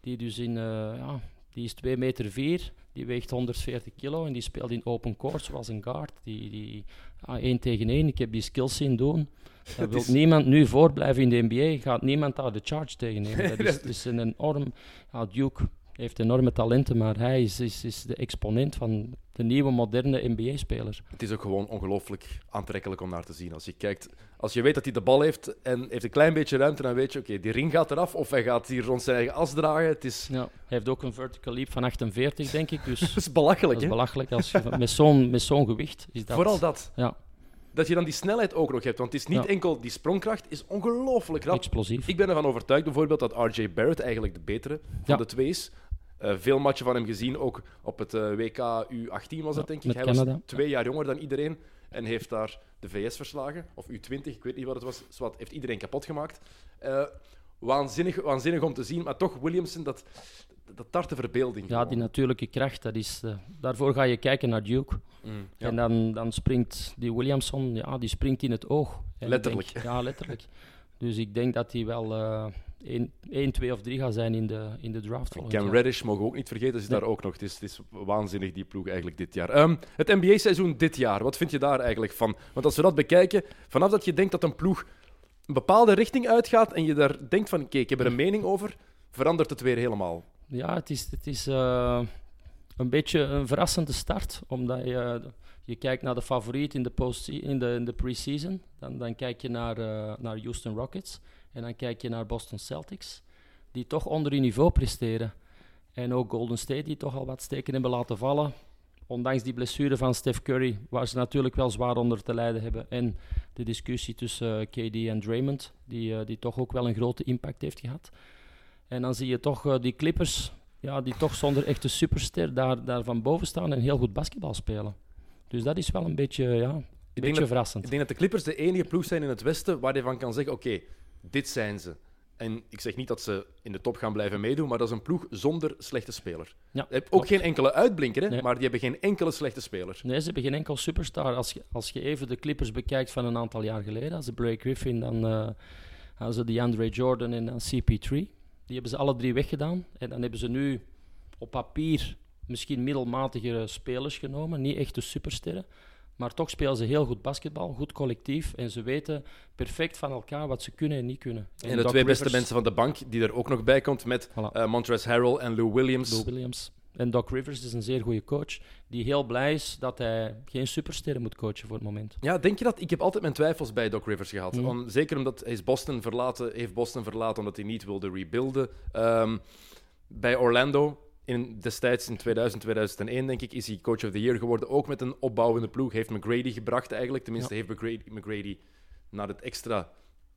Die dus in, eh, ja, die is 2 meter 4, die weegt 140 kilo en die speelt in open court zoals een guard. Die, die, ja, één tegen één, ik heb die skills zien doen. <laughs> Daar wil is- niemand nu voorblijven in de NBA, gaat niemand daar de charge tegen nemen. <laughs> Dat is, dat is een enorm... Ja, Duke heeft enorme talenten, maar hij is, is, is de exponent van de nieuwe moderne NBA-speler. Het is ook gewoon ongelooflijk aantrekkelijk om naar te zien. Als je kijkt, als je weet dat hij de bal heeft en heeft een klein beetje ruimte, dan weet je, oké, die ring gaat eraf of hij gaat hier rond zijn eigen as dragen. Het is, Ja, hij heeft ook een vertical leap van 48, denk ik. Dus <laughs> het is belachelijk, dat is hè? belachelijk. Als je, met zo'n met zo'n gewicht is dat... Vooral dat. Ja, Dat je dan die snelheid ook nog hebt, want het is niet Ja. enkel die sprongkracht, is ongelooflijk rap. explosief. Ik ben ervan overtuigd bijvoorbeeld dat RJ Barrett eigenlijk de betere van de twee is. Eh, veel matchen van hem gezien, ook op het eh, WK U18 was dat denk ik. Hij Canada. was twee jaar jonger dan iedereen en heeft daar de VS verslagen. Of U20, ik weet niet wat het was. Zwat, heeft iedereen kapot gemaakt. Eh, waanzinnig, waanzinnig om te zien, maar toch Williamson, dat, dat tarte verbeelding. Ja, die natuurlijke kracht, dat is, eh, daarvoor ga je kijken naar Duke. Mm, ja. En dan, dan springt die Williamson, ja, die springt in het oog. En Letterlijk. denk- ja, letterlijk. <laughs> Dus ik denk dat hij wel eh 1, 2 of 3 gaat zijn in de, in de draft Cam jaar. Reddish mogen we ook niet vergeten, zit Nee. daar ook nog. Het is, het is waanzinnig, die ploeg eigenlijk dit jaar. Ehm, het NBA-seizoen dit jaar, wat vind je daar eigenlijk van? Want als we dat bekijken, vanaf dat je denkt dat een ploeg een bepaalde richting uitgaat en je daar denkt van, oké, ik heb er een mening over, verandert het weer helemaal. Ja, het is, het is eh, een beetje een verrassende start, omdat je, je kijkt naar de favoriet in de, in de, in de pre-season. Dan, dan kijk je naar, eh, naar Houston Rockets en dan kijk je naar Boston Celtics, die toch onder hun niveau presteren. En ook Golden State, die toch al wat steken hebben laten vallen. Ondanks die blessure van Steph Curry, waar ze natuurlijk wel zwaar onder te lijden hebben. En de discussie tussen eh, KD en Draymond, die, die toch ook wel een grote impact heeft gehad. En dan zie je toch eh, die Clippers, ja, die toch zonder echte superster daar, daar van boven staan en heel goed basketbal spelen. Dus dat is wel een beetje, ja, een beetje dat- verrassend. Ik denk dat de Clippers de enige ploeg zijn in het Westen waar je van kan zeggen, oké, dit zijn ze. En ik zeg niet dat ze in de top gaan blijven meedoen, maar dat is een ploeg zonder slechte speler. Ja, ook klopt. geen enkele uitblinker, hè, Nee. maar die hebben geen enkele slechte speler. Nee, ze hebben geen enkel superstar. Als je, als je even de Clippers bekijkt van een aantal jaar geleden, als ze Blake Griffin, dan eh hadden ze DeAndre Jordan en dan CP3. Die hebben ze alle drie weggedaan. En dan hebben ze nu op papier misschien middelmatige spelers genomen, niet echte supersterren. Maar toch spelen ze heel goed basketbal, goed collectief. En ze weten perfect van elkaar wat ze kunnen en niet kunnen. En de Doc twee beste Rivers- mensen van de bank, die er ook nog bij komt, met Voilà. Montrezl Harrell en Lou Williams. Lou Williams. En Doc Rivers is een zeer goede coach, die heel blij is dat hij geen supersterren moet coachen voor het moment. Ja, denk je dat? Ik heb altijd mijn twijfels bij Doc Rivers gehad. Mhm. Om, zeker omdat hij Boston verlaten, heeft Boston verlaten omdat hij niet wilde rebuilden. Ehm, bij Orlando, in, destijds in 2000, 2001, denk ik, is hij coach of the year geworden. Ook met een opbouwende ploeg. Heeft McGrady gebracht eigenlijk. Tenminste, heeft McGrady, McGrady naar het extra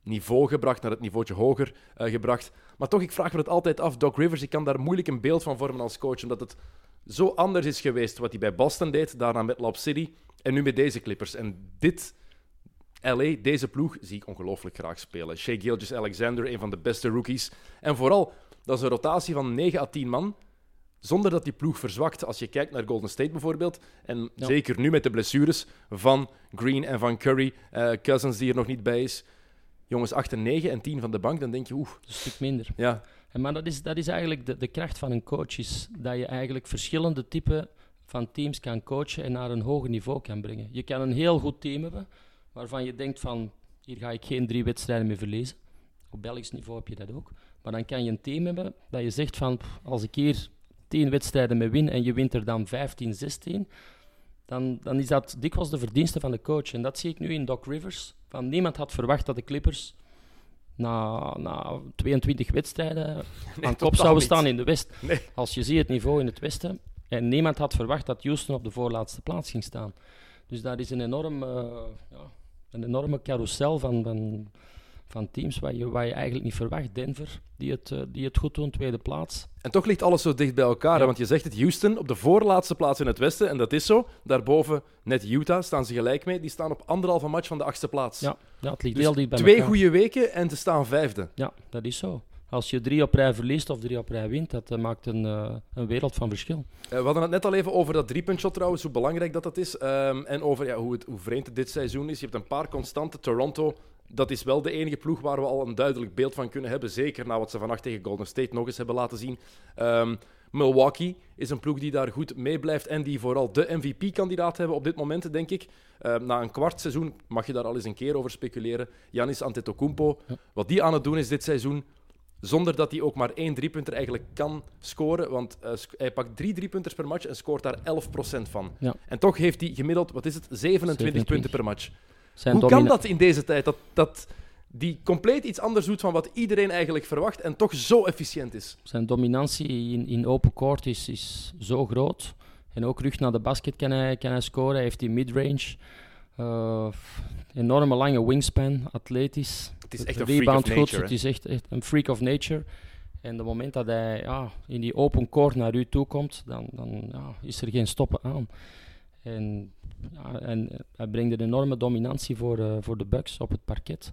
niveau gebracht, naar het niveautje hoger eh, gebracht. Maar toch, ik vraag me het altijd af. Doc Rivers, ik kan daar moeilijk een beeld van vormen als coach, omdat het zo anders is geweest wat hij bij Boston deed, daarna met Lob City en nu met deze Clippers. En dit LA, deze ploeg, zie ik ongelooflijk graag spelen. Shea Gilgis Alexander, een van de beste rookies. En vooral, dat is een rotatie van 9 à 10 man, zonder dat die ploeg verzwakt. Als je kijkt naar Golden State bijvoorbeeld, en Ja. zeker nu met de blessures van Green en van Curry, eh, Cousins die er nog niet bij is. Jongens, 8 en 9 en 10 van de bank, dan denk je, oeh, Een stuk minder. ja, En maar dat is, dat is eigenlijk de, de kracht van een coach, is dat je eigenlijk verschillende typen van teams kan coachen en naar een hoger niveau kan brengen. Je kan een heel goed team hebben, waarvan je denkt van, hier ga ik geen drie wedstrijden meer verliezen. Op Belgisch niveau heb je dat ook. Maar dan kan je een team hebben dat je zegt van, als ik hier tien wedstrijden mee win en je wint er dan 15, 16, dan, dan is dat dikwijls de verdienste van de coach. En dat zie ik nu in Doc Rivers. Van niemand had verwacht dat de Clippers na, na 22 wedstrijden <laughs> aan kop zouden niet. staan in de West. Nee. Als je ziet het niveau in het Westen. En niemand had verwacht dat Houston op de voorlaatste plaats ging staan. Dus daar is een, enorm, eh, ja, een enorme carousel van, van, van teams waar je, waar je eigenlijk niet verwacht. Denver, die het, eh, die het goed doen, tweede plaats. En toch ligt alles zo dicht bij elkaar. Ja. Want je zegt het, Houston op de voorlaatste plaats in het westen. En dat is zo. Daarboven net Utah, staan ze gelijk mee. Die staan op anderhalve match van de achtste plaats. Ja, ja het ligt Dus heel dicht bij twee elkaar. goede weken en ze staan vijfde. Ja, dat is zo. Als je drie op rij verliest of drie op rij wint, dat eh, maakt een, eh, een wereld van verschil. We hadden het net al even over dat driepuntshot trouwens, hoe belangrijk dat, dat is. Ehm, en over ja, hoe, het, hoe vreemd het dit seizoen is. Je hebt een paar constanten. Toronto, dat is wel de enige ploeg waar we al een duidelijk beeld van kunnen hebben. Zeker na wat ze vannacht tegen Golden State nog eens hebben laten zien. Ehm, Milwaukee is een ploeg die daar goed mee blijft en die vooral de MVP-kandidaat hebben op dit moment, denk ik. Ehm, na een kwart seizoen mag je daar al eens een keer over speculeren. Giannis Antetokounmpo, wat die aan het doen is dit seizoen, zonder dat hij ook maar één driepunter eigenlijk kan scoren. Want eh, sc- hij pakt drie driepunters per match en scoort daar 11% van. Ja. En toch heeft hij gemiddeld, wat is het, 27, 27. punten per match. Zijn Hoe kan dat in deze tijd? Dat, dat die compleet iets anders doet van wat iedereen eigenlijk verwacht en toch zo efficiënt is. Zijn dominantie in, in open court is, is zo groot. En ook rug naar de basket kan hij, kan hij scoren. Hij heeft die midrange. Eh, enorme lange wingspan, atletisch. Het is Het echt een freak rebound of goed. nature. Het hè. is echt, echt een freak of nature. En op het moment dat hij ja, in die open court naar u toe komt, dan, dan ja, is er geen stoppen aan. En, en hij brengt een enorme dominantie voor, eh, voor de Bucks op het parket.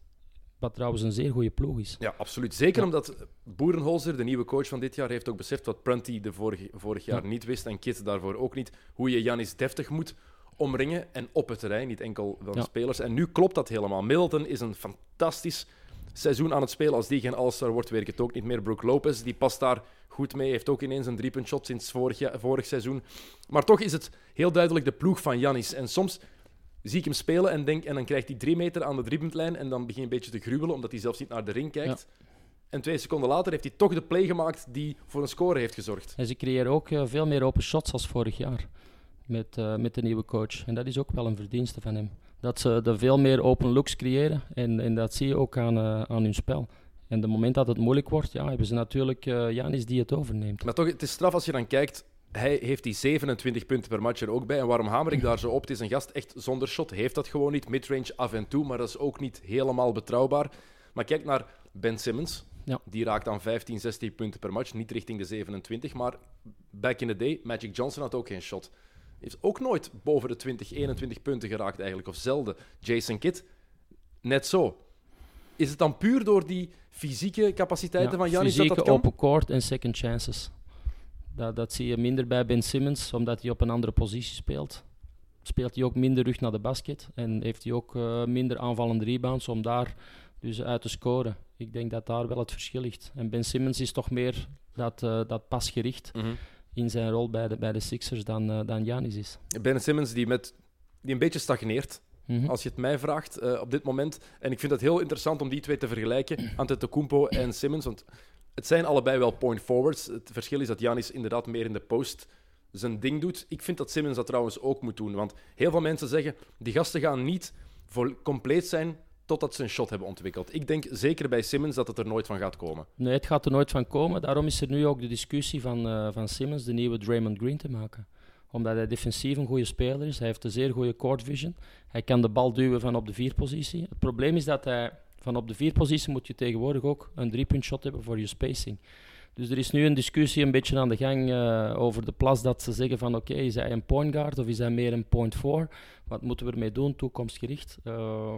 wat trouwens een zeer goede ploeg is. Ja, absoluut. Zeker Ja. omdat Boerenholzer, de nieuwe coach van dit jaar, heeft ook beseft wat Prunty de vorige, vorig jaar Ja. niet wist en Kit daarvoor ook niet. Hoe je Janis deftig moet omringen en op het terrein, niet enkel van Ja. spelers. En nu klopt dat helemaal. Middleton is een fantastisch seizoen aan het spelen. Als die geen All-Star wordt, weet ik het ook niet meer. Brook Lopez, die past daar goed mee. Heeft ook ineens een driepuntshot sinds vorig, jaar- vorig seizoen. Maar toch is het heel duidelijk de ploeg van Janis. En soms zie ik hem spelen en, denk, en dan krijgt hij drie meter aan de driepuntlijn en dan begin je een beetje te gruwelen, omdat hij zelfs niet naar de ring kijkt. En twee seconden later heeft hij toch de play gemaakt die voor een score heeft gezorgd. En ze creëren ook eh, veel meer open shots als vorig jaar met, eh, met de nieuwe coach. En dat is ook wel een verdienste van hem. Dat ze er veel meer open looks creëren en, en dat zie je ook aan, eh, aan hun spel. En de moment dat het moeilijk wordt, ja, hebben ze natuurlijk eh, Janis die het overneemt. Maar toch, het is straf als je dan kijkt. Hij heeft die 27 punten per match er ook bij. En waarom hamer ik daar zo op? Het is een gast echt zonder shot. Heeft dat gewoon niet. Midrange af en toe, maar dat is ook niet helemaal betrouwbaar. Maar kijk naar Ben Simmons. Ja. Die raakt aan 15, 16 punten per match. Niet richting de 27. Maar back in the day, Magic Johnson had ook geen shot. Heeft ook nooit boven de 20, 21 punten geraakt eigenlijk. Of zelden. Jason Kidd, net zo. Is het dan puur door die fysieke capaciteiten Ja, van Janis dat dat kan? open court en second chances. Dat, dat zie je minder bij Ben Simmons, omdat hij op een andere positie speelt. Speelt hij ook minder rug naar de basket en heeft hij ook eh, minder aanvallende rebounds om daar dus uit te scoren. Ik denk dat daar wel het verschil ligt. En Ben Simmons is toch meer dat, eh, dat pasgericht Mhm. In zijn rol bij de, bij de Sixers dan, eh dan Giannis is. Ben Simmons die, met, die een beetje stagneert, Mhm. als je het mij vraagt, eh, op dit moment. En ik vind het heel interessant om die twee te vergelijken, <clears throat> Antetokounmpo en Simmons. Want het zijn allebei wel point forwards. Het verschil is dat Giannis inderdaad meer in de post zijn ding doet. Ik vind dat Simmons dat trouwens ook moet doen. Want heel veel mensen zeggen, die gasten gaan niet vol compleet zijn totdat ze een shot hebben ontwikkeld. Ik denk zeker bij Simmons dat het er nooit van gaat komen. Nee, het gaat er nooit van komen. Daarom is er nu ook de discussie van, eh, van Simmons de nieuwe Draymond Green te maken. Omdat hij defensief een goede speler is. Hij heeft een zeer goede court vision. Hij kan de bal duwen van op de vierpositie. Het probleem is dat hij van op de vierpositie moet je tegenwoordig ook een driepunt shot hebben voor je spacing. Dus er is nu een discussie een beetje aan de gang eh, over de plas dat ze zeggen van oké, is hij een point guard of is hij meer een point four? Wat moeten we ermee doen, toekomstgericht? Eh,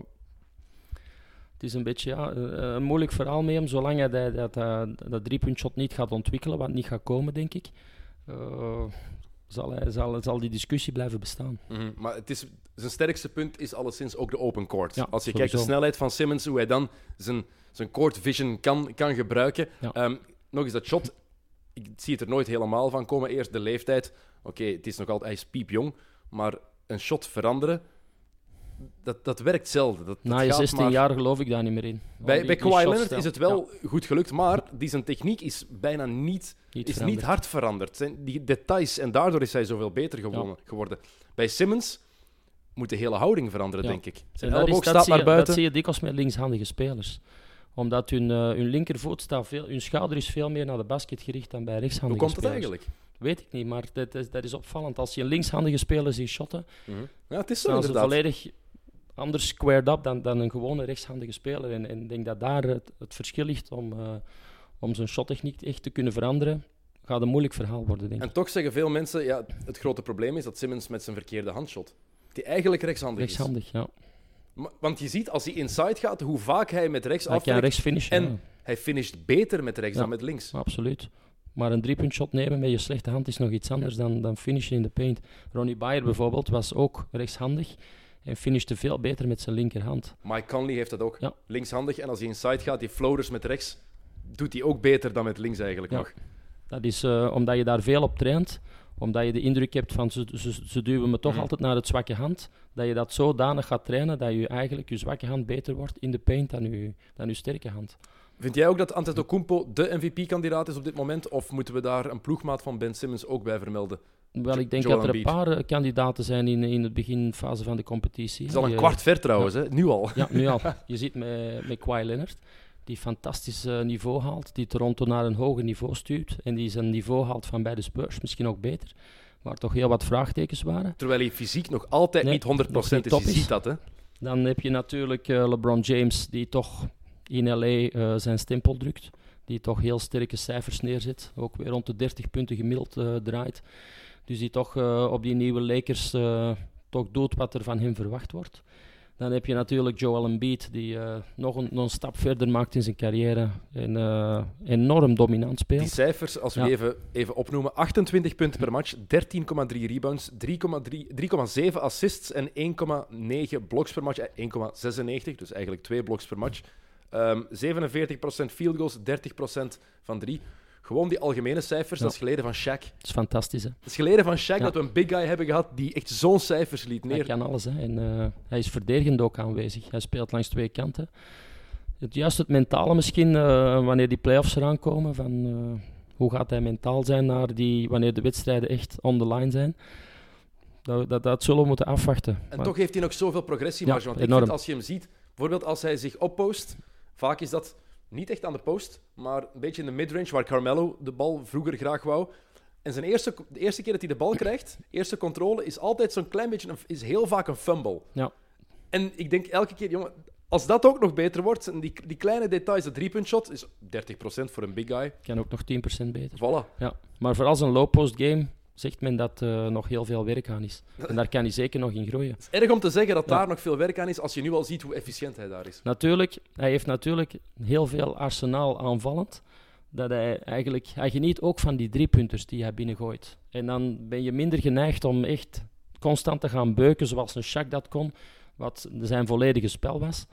het is een beetje ja, eh, een moeilijk verhaal met hem, zolang hij dat, dat, dat, dat driepuntshot niet gaat ontwikkelen, wat niet gaat komen, denk ik. eh, zal, hij, zal, zal die discussie blijven bestaan. Mhm, Maar het is, zijn sterkste punt is alleszins ook de open court. Ja, Als je kijkt de snelheid van Simmons, hoe hij dan zijn, zijn court vision kan, kan gebruiken. Ja. Ehm, nog eens dat shot, ik zie het er nooit helemaal van komen. Eerst de leeftijd. Oké, het is nog altijd, hij is piepjong, maar een shot veranderen, dat, dat werkt zelden. Dat, Na dat je gaat 16 maar- jaar geloof ik daar niet meer in. Bij, die- bij Kawhi Leonard is het wel ja, goed gelukt, maar die zijn techniek is bijna niet, niet is niet hard veranderd. Zijn die details en daardoor is hij zoveel beter gewonnen- geworden. Bij Simmons moet de hele houding veranderen, Ja. denk ik. En Zijn elleboog dat, staat je, naar buiten. dat zie je dikwijls met linkshandige spelers. Omdat hun, eh, hun linkervoet staat veel, hun schouder is veel meer naar de basket gericht dan bij Hoe rechtshandige komt dat spelers. eigenlijk? Weet ik niet, maar dat is, dat is opvallend. Als je een linkshandige speler ziet shotten, Ja, het is zo staan ze inderdaad. volledig anders squared up dan, dan een gewone rechtshandige speler. En en ik denk dat daar het, het verschil ligt om, eh, om zijn shottechniek echt te kunnen veranderen. Gaat een moeilijk verhaal worden, denk ik. En toch zeggen veel mensen, ja, het grote probleem is dat Simmons met zijn verkeerde hand shot. Die eigenlijk rechtshandig, Rechtshandig, ja. is. Maar- Want je ziet, als hij inside gaat, hoe vaak hij met rechts Hij finishen, En ja. hij finisht beter met rechts Ja. dan met links. absoluut. Maar een driepuntshot nemen met je slechte hand is nog iets anders dan, dan finishen in de paint. Ronnie Bayer bijvoorbeeld was ook rechtshandig en finishte veel beter met zijn linkerhand. Mike Conley heeft dat ook. Ja. Linkshandig. En als hij inside gaat, die floaters met rechts, doet hij ook beter dan met links eigenlijk Ja. nog. Dat is eh, omdat je daar veel op traint, omdat je de indruk hebt van ze, ze, ze duwen me toch Mhm. altijd naar het zwakke hand, dat je dat zodanig gaat trainen dat je eigenlijk je zwakke hand beter wordt in de paint dan je, dan je sterke hand. Vind jij ook dat Antetokounmpo de MVP-kandidaat is op dit moment? Of moeten we daar een ploegmaat van Ben Simmons ook bij vermelden? Wel, ik denk Joel dat er een paar eh, kandidaten zijn in, in het beginfase van de competitie. Het is al een kwart ver trouwens, hè? nu al. Ja, nu al. <laughs> Je ziet met, met Kawhi Leonard, die fantastisch eh, niveau haalt, die Toronto naar een hoger niveau stuurt en die zijn niveau haalt van bij de Spurs, misschien ook beter, waar toch heel wat vraagtekens waren. Terwijl hij fysiek nog altijd Nee, niet 100% nog is. niet Je ziet dat, hè? Dan heb je natuurlijk eh, LeBron James, die toch in LA zijn stempel drukt. Die toch heel sterke cijfers neerzet. Ook weer rond de 30 punten gemiddeld draait. Dus die toch eh, op die nieuwe Lakers eh, toch doet wat er van hem verwacht wordt. Dan heb je natuurlijk Joel Embiid, die eh, nog, een, nog een stap verder maakt in zijn carrière en enorm dominant speelt. Die cijfers, als we Ja. even, even opnoemen: 28 punten per match, 13,3 rebounds, 3,3 3,7 assists en 1,9 blocks per match. Eh, 1,96, dus eigenlijk twee blocks per match. Ehm 47% field goals, 30% van drie. Gewoon die algemene cijfers, Ja. dat is geleden van Shaq. Dat is fantastisch, hè? Het is geleden van Shaq Ja. dat we een big guy hebben gehad die echt zo'n cijfers liet Hij neer. kan alles, hè? En eh, hij is verdedigend ook aanwezig. Hij speelt langs twee kanten. Het, juist het mentale misschien, eh, wanneer die play-offs eraan komen, van eh, hoe gaat hij mentaal zijn naar die, wanneer de wedstrijden echt on the line zijn. Dat, dat, dat zullen we moeten afwachten. En Maar- toch heeft hij nog zoveel progressiemarge. Ja, want ik vind als je hem ziet, bijvoorbeeld als hij zich oppost, vaak is dat niet echt aan de post, maar een beetje in de midrange, waar Carmelo de bal vroeger graag wou. En zijn eerste, de eerste keer dat hij de bal krijgt, eerste controle, is altijd zo'n klein beetje, een, is heel vaak een fumble. Ja. En ik denk elke keer, jongen, als dat ook nog beter wordt, en die, die kleine details, de driepuntshot is 30% voor een big guy. kan ook nog 10% beter. Voilà. Ja. Maar vooral zijn low-post game zegt men dat er nog heel veel werk aan is. En daar kan hij zeker nog in groeien. Het is erg om te zeggen dat Ja. daar nog veel werk aan is, als je nu al ziet hoe efficiënt hij daar is. Natuurlijk, hij heeft natuurlijk heel veel arsenaal aanvallend. Dat hij eigenlijk, hij geniet ook van die driepunters die hij binnengooit. En dan ben je minder geneigd om echt constant te gaan beuken zoals een Shaq dat kon, wat zijn volledige spel was.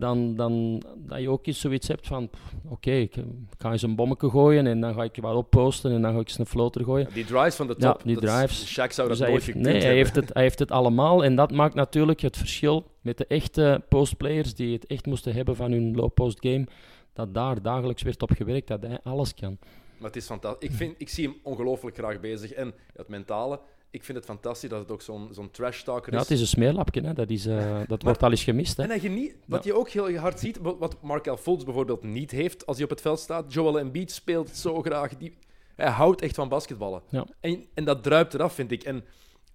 Dan, dan dat je ook eens zoiets hebt van, oké, ik ik ga eens een bommetje gooien en dan ga ik je wat opposten en dan ga ik eens een floater gooien. Die drives van de Ja, top, die dat is- drives. Shaq zou dat Dus hij nooit heeft, gekund nee, hij heeft, het, hij heeft het allemaal. En dat maakt natuurlijk het verschil met de echte postplayers die het echt moesten hebben van hun low-post game. Dat daar dagelijks werd op gewerkt, dat hij alles kan. Maar het is fantastisch. Ik, vind, ik zie hem ongelooflijk graag bezig. En het mentale, ik vind het fantastisch dat het ook zo'n zo'n trash talker Ja, is. het is een smeerlapje, hè. dat, is, eh, <laughs> dat wordt al eens gemist. Hè. En hij geniet, wat je ook heel hard ziet, wat- wat Markel Fultz bijvoorbeeld niet heeft als hij op het veld staat. Joel Embiid speelt zo graag. Die, hij houdt echt van basketballen. Ja. En, en dat druipt eraf, vind ik. En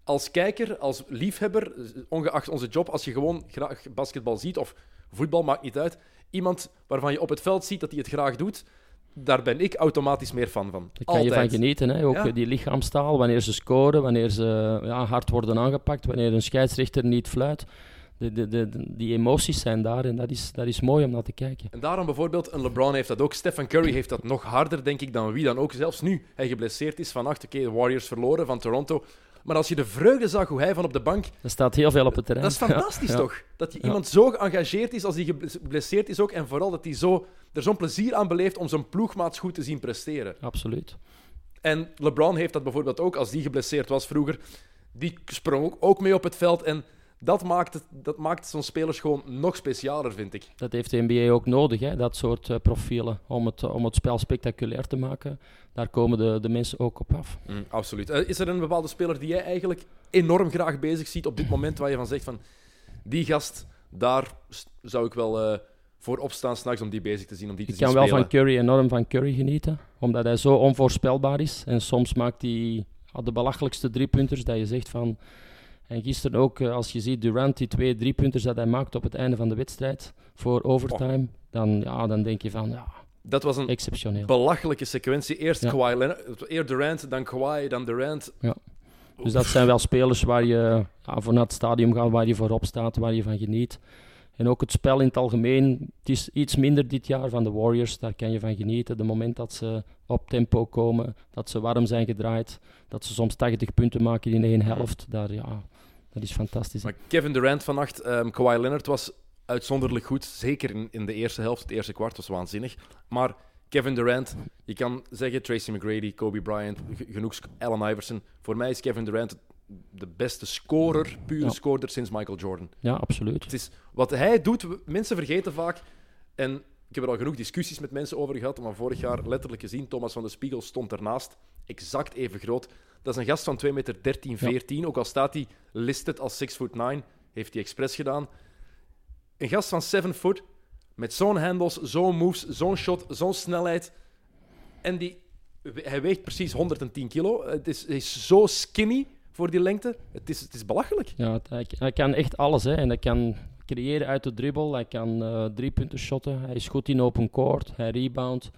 als kijker, als liefhebber, ongeacht onze job, als je gewoon graag basketbal ziet, of voetbal, maakt niet uit, iemand waarvan je op het veld ziet dat hij het graag doet, daar ben ik automatisch meer fan van. Daar kan je van genieten. Hè. Ook Ja. die lichaamstaal, wanneer ze scoren, wanneer ze ja, hard worden aangepakt, wanneer een scheidsrechter niet fluit. De, de, de, de- die emoties zijn daar en dat is, dat is mooi om naar te kijken. En daarom bijvoorbeeld, een LeBron heeft dat ook. Stephen Curry heeft dat nog harder, denk ik, dan wie dan ook. Zelfs nu hij geblesseerd is vannacht. Oké, de Warriors verloren van Toronto. Maar als je de vreugde zag hoe hij van op de bank... Er staat heel veel op het terrein. Dat is fantastisch, Ja. toch? Dat je iemand zo geëngageerd is als hij geblesseerd is ook. En vooral dat hij zo, er zo'n plezier aan beleeft om zijn ploegmaats goed te zien presteren. Absoluut. En LeBron heeft dat bijvoorbeeld ook als die geblesseerd was vroeger. Die sprong ook, ook mee op het veld. En dat maakt, het, dat maakt zo'n spelers gewoon nog specialer, vind ik. Dat heeft de NBA ook nodig, hè? dat soort eh, profielen, om het, om het spel spectaculair te maken. Daar komen de, de mensen ook op af. absoluut. Eh, is er een bepaalde speler die jij eigenlijk enorm graag bezig ziet op dit moment, waar je van zegt van die gast, daar zou ik wel eh, voor opstaan s'nachts om die bezig te zien, om die Ik te zien kan wel spelen. van Curry enorm van Curry genieten, omdat hij zo onvoorspelbaar is. En soms maakt hij ja, de belachelijkste driepunters dat je zegt van... En gisteren ook, eh, als je ziet Durant, die twee driepunters dat hij maakt op het einde van de wedstrijd voor overtime, dan, ja, dan denk je van, ja, Dat was een exceptioneel. belachelijke sequentie. Eerst Ja. Kawhi Leonard, eerst Durant, dan Kawhi, dan Durant. Dus dat zijn wel spelers waar je ja, voor naar het stadium gaat, waar je voorop staat, waar je van geniet. En ook het spel in het algemeen. Het is iets minder dit jaar van de Warriors, daar kan je van genieten. De moment dat ze op tempo komen, dat ze warm zijn gedraaid, dat ze soms 80 punten maken in één helft. Daar, ja, dat is fantastisch. hè. Maar Kevin Durant vannacht, ehm Kawhi Leonard was uitzonderlijk goed. Zeker in, in de eerste helft, het eerste kwart was waanzinnig. Maar Kevin Durant, je kan zeggen Tracy McGrady, Kobe Bryant, genoeg Allen Iverson. Voor mij is Kevin Durant de beste scorer, pure Ja. scorer sinds Michael Jordan. Ja, absoluut. Het is, wat hij doet, mensen vergeten vaak. En ik heb er al genoeg discussies met mensen over gehad, maar vorig jaar letterlijk gezien, Thomas van de Spiegel stond ernaast, exact even groot. Dat is een gast van 2 meter 13, 14, ook al staat hij listed als 6 foot 9, heeft hij expres gedaan. Een gast van 7 foot, met zo'n handles, zo'n moves, zo'n shot, zo'n snelheid. En die, hij weegt precies 110 kilo. Het is, hij is zo skinny voor die lengte. Het is, het is belachelijk. Ja, hij, hij kan echt alles. Hè. En hij kan creëren uit de dribbel. Hij kan eh drie punten shotten. Hij is goed in open court. Hij rebound.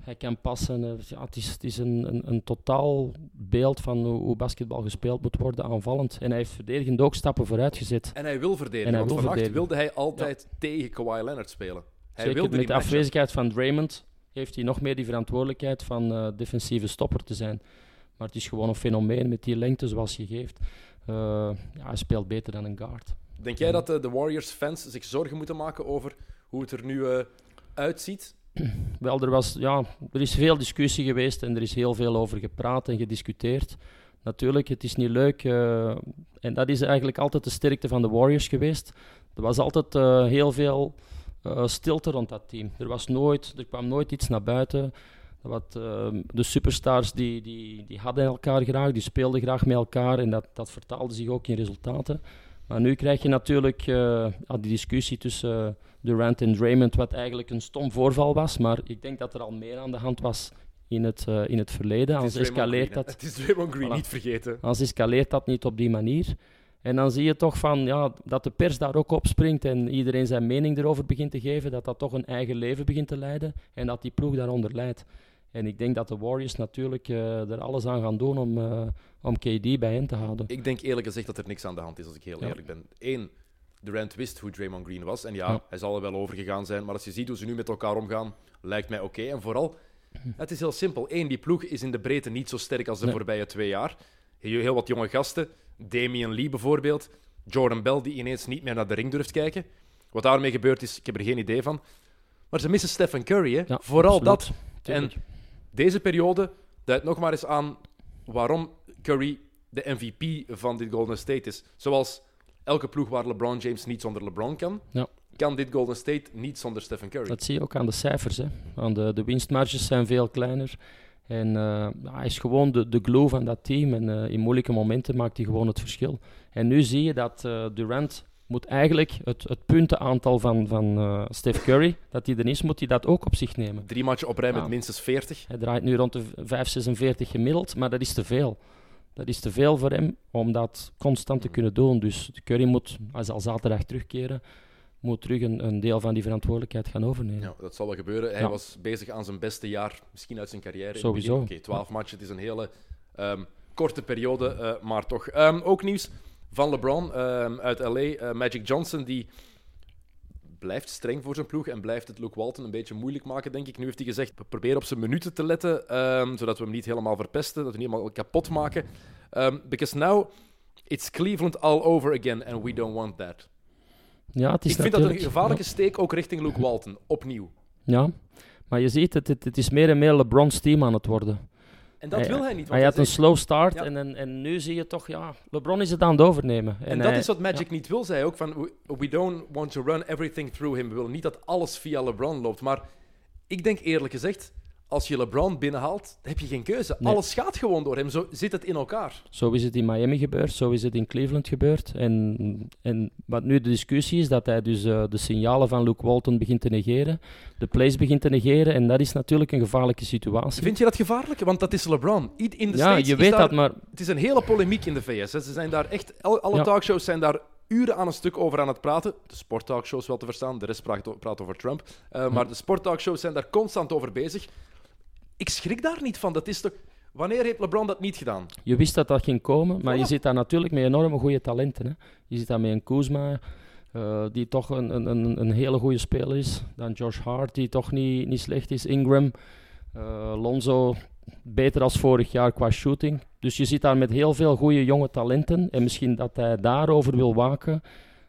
hij kan passen. eh, ja, het is, het is een, een, een totaal beeld van hoe, basketbal gespeeld moet worden, aanvallend. En hij heeft verdedigend ook stappen vooruit gezet. En hij wil verdedigen. En hij want wil vannacht wilde hij altijd tegen Kawhi Leonard spelen. Hij Zeker wilde met de afwezigheid van Draymond heeft hij nog meer die verantwoordelijkheid van eh, defensieve stopper te zijn. Maar het is gewoon een fenomeen met die lengte zoals je geeft. Eh, ja, hij speelt beter dan een guard. Denk jij dat eh, de Warriors-fans zich zorgen moeten maken over hoe het er nu uitziet? Wel, er, was, ja, er is veel discussie geweest en er is heel veel over gepraat en gediscuteerd. Natuurlijk, het is niet leuk. eh, en dat is eigenlijk altijd de sterkte van de Warriors geweest. Er was altijd eh, heel veel eh, stilte rond dat team. Er, was nooit, er kwam nooit iets naar buiten. Wat, de superstars die, die, die hadden elkaar graag, die speelden graag met elkaar en dat, dat vertaalde zich ook in resultaten. Maar nu krijg je natuurlijk die discussie tussen Durant en Draymond, wat eigenlijk een stom voorval was. Maar ik denk dat er al meer aan de hand was in het, eh, in het verleden. Het is Anders Draymond escaleert, Green, dat, Het is Draymond Green, Voilà. niet vergeten. anders escaleert dat niet op die manier. En dan zie je toch van, ja, dat de pers daar ook op springt en iedereen zijn mening erover begint te geven, dat dat toch een eigen leven begint te leiden en dat die ploeg daaronder leidt. En ik denk dat de Warriors natuurlijk eh, er alles aan gaan doen om, eh, om KD bij hen te houden. Ik denk eerlijk gezegd dat er niks aan de hand is, als ik heel Ja. eerlijk ben. Eén, Durant wist hoe Draymond Green was. En ja, Ja. hij zal er wel overgegaan zijn. Maar als je ziet hoe ze nu met elkaar omgaan, lijkt mij oké. En vooral, het is heel simpel. Eén, die ploeg is in de breedte niet zo sterk als de Nee. voorbije twee jaar. Heel, heel wat jonge gasten. Damian Lee bijvoorbeeld. Jordan Bell, die ineens niet meer naar de ring durft kijken. Wat daarmee gebeurd is, ik heb er geen idee van. Maar ze missen Stephen Curry, hè. Ja, Vooral absoluut. dat. Tuurlijk. Deze periode duidt nog maar eens aan waarom Curry de MVP van dit Golden State is. Zoals elke ploeg waar LeBron James niet zonder LeBron kan, Ja. kan dit Golden State niet zonder Stephen Curry. Dat zie je ook aan de cijfers. Hè. Aan de, de winstmarges zijn veel kleiner. En eh, hij is gewoon de, de glue van dat team. En eh, in moeilijke momenten maakt hij gewoon het verschil. En nu zie je dat eh, Durant moet eigenlijk het, het puntenaantal van, van Steph Curry, dat hij er is, moet hij dat ook op zich nemen. Drie matchen op rij met minstens 40. Hij draait nu rond de 5,46 gemiddeld, maar dat is te veel. Dat is te veel voor hem om dat constant te kunnen doen. Dus Curry moet, hij zal zaterdag terugkeren, moet terug een, een deel van die verantwoordelijkheid gaan overnemen. Ja, dat zal wel gebeuren. Hij Ja. was bezig aan zijn beste jaar, misschien uit zijn carrière. Sowieso. Oké, 12 matchen, het is een hele ehm, korte periode, eh, maar toch. Ehm, ook nieuws van LeBron ehm, uit LA. Eh, Magic Johnson, die blijft streng voor zijn ploeg en blijft het Luke Walton een beetje moeilijk maken, denk ik. Nu heeft hij gezegd, we proberen op zijn minuten te letten, ehm, zodat we hem niet helemaal verpesten, dat we hem niet helemaal kapot maken. Ehm, because now it's Cleveland all over again and we don't want that. Ja, het is Ik vind dat een gevaarlijke steek ook richting Luke Walton, opnieuw. Ja, maar je ziet, het, het, het is meer en meer LeBron's team aan het worden. En dat wil hij niet. Hij had een slow start Ja. en, en, nu zie je toch, ja, LeBron is het aan het overnemen. En, dat hij- is wat Magic niet wil, zei ook. Van, we don't want to run everything through him. We willen niet dat alles via LeBron loopt. Maar ik denk eerlijk gezegd, als je LeBron binnenhaalt, heb je geen keuze. Nee. Alles gaat gewoon door hem. Zo zit het in elkaar. Zo is het in Miami gebeurd, zo is het in Cleveland gebeurd. En, en wat nu de discussie is, dat hij dus eh, de signalen van Luke Walton begint te negeren, de plays begint te negeren, en dat is natuurlijk een gevaarlijke situatie. Vind je dat gevaarlijk? Want dat is LeBron. In de ja, States je weet daar- dat, maar Het is een hele polemiek in de VS. Hè. Ze zijn daar echt, al- alle Ja. talkshows zijn daar uren aan een stuk over aan het praten. De sporttalkshows wel te verstaan, de rest praat, praat over Trump. Eh, Maar de sporttalkshows zijn daar constant over bezig. Ik schrik daar niet van. Dat is toch... Wanneer heeft LeBron dat niet gedaan? je wist dat dat ging komen, maar Voilà. je zit daar natuurlijk met enorme goede talenten. Hè. Je zit daar met een Kuzma, eh, die toch een, een, een, een hele goede speler is. Dan Josh Hart, die toch niet, niet slecht is. Ingram, eh, Lonzo, beter als vorig jaar qua shooting. Dus je zit daar met heel veel goede jonge talenten. En misschien dat hij daarover wil waken,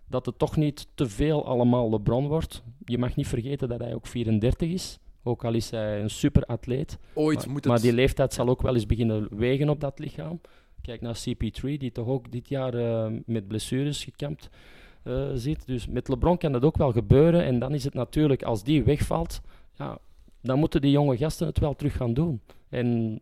dat het toch niet te veel allemaal LeBron wordt. Je mag niet vergeten dat hij ook 34 is. Ook al is hij een super atleet. Ooit Maar, moet het... maar die leeftijd zal ook wel eens beginnen wegen op dat lichaam. Kijk naar CP3, die toch ook dit jaar eh, met blessures gekampt eh, zit. Dus met LeBron kan dat ook wel gebeuren. En dan is het natuurlijk, als die wegvalt, ja, dan moeten die jonge gasten het wel terug gaan doen. En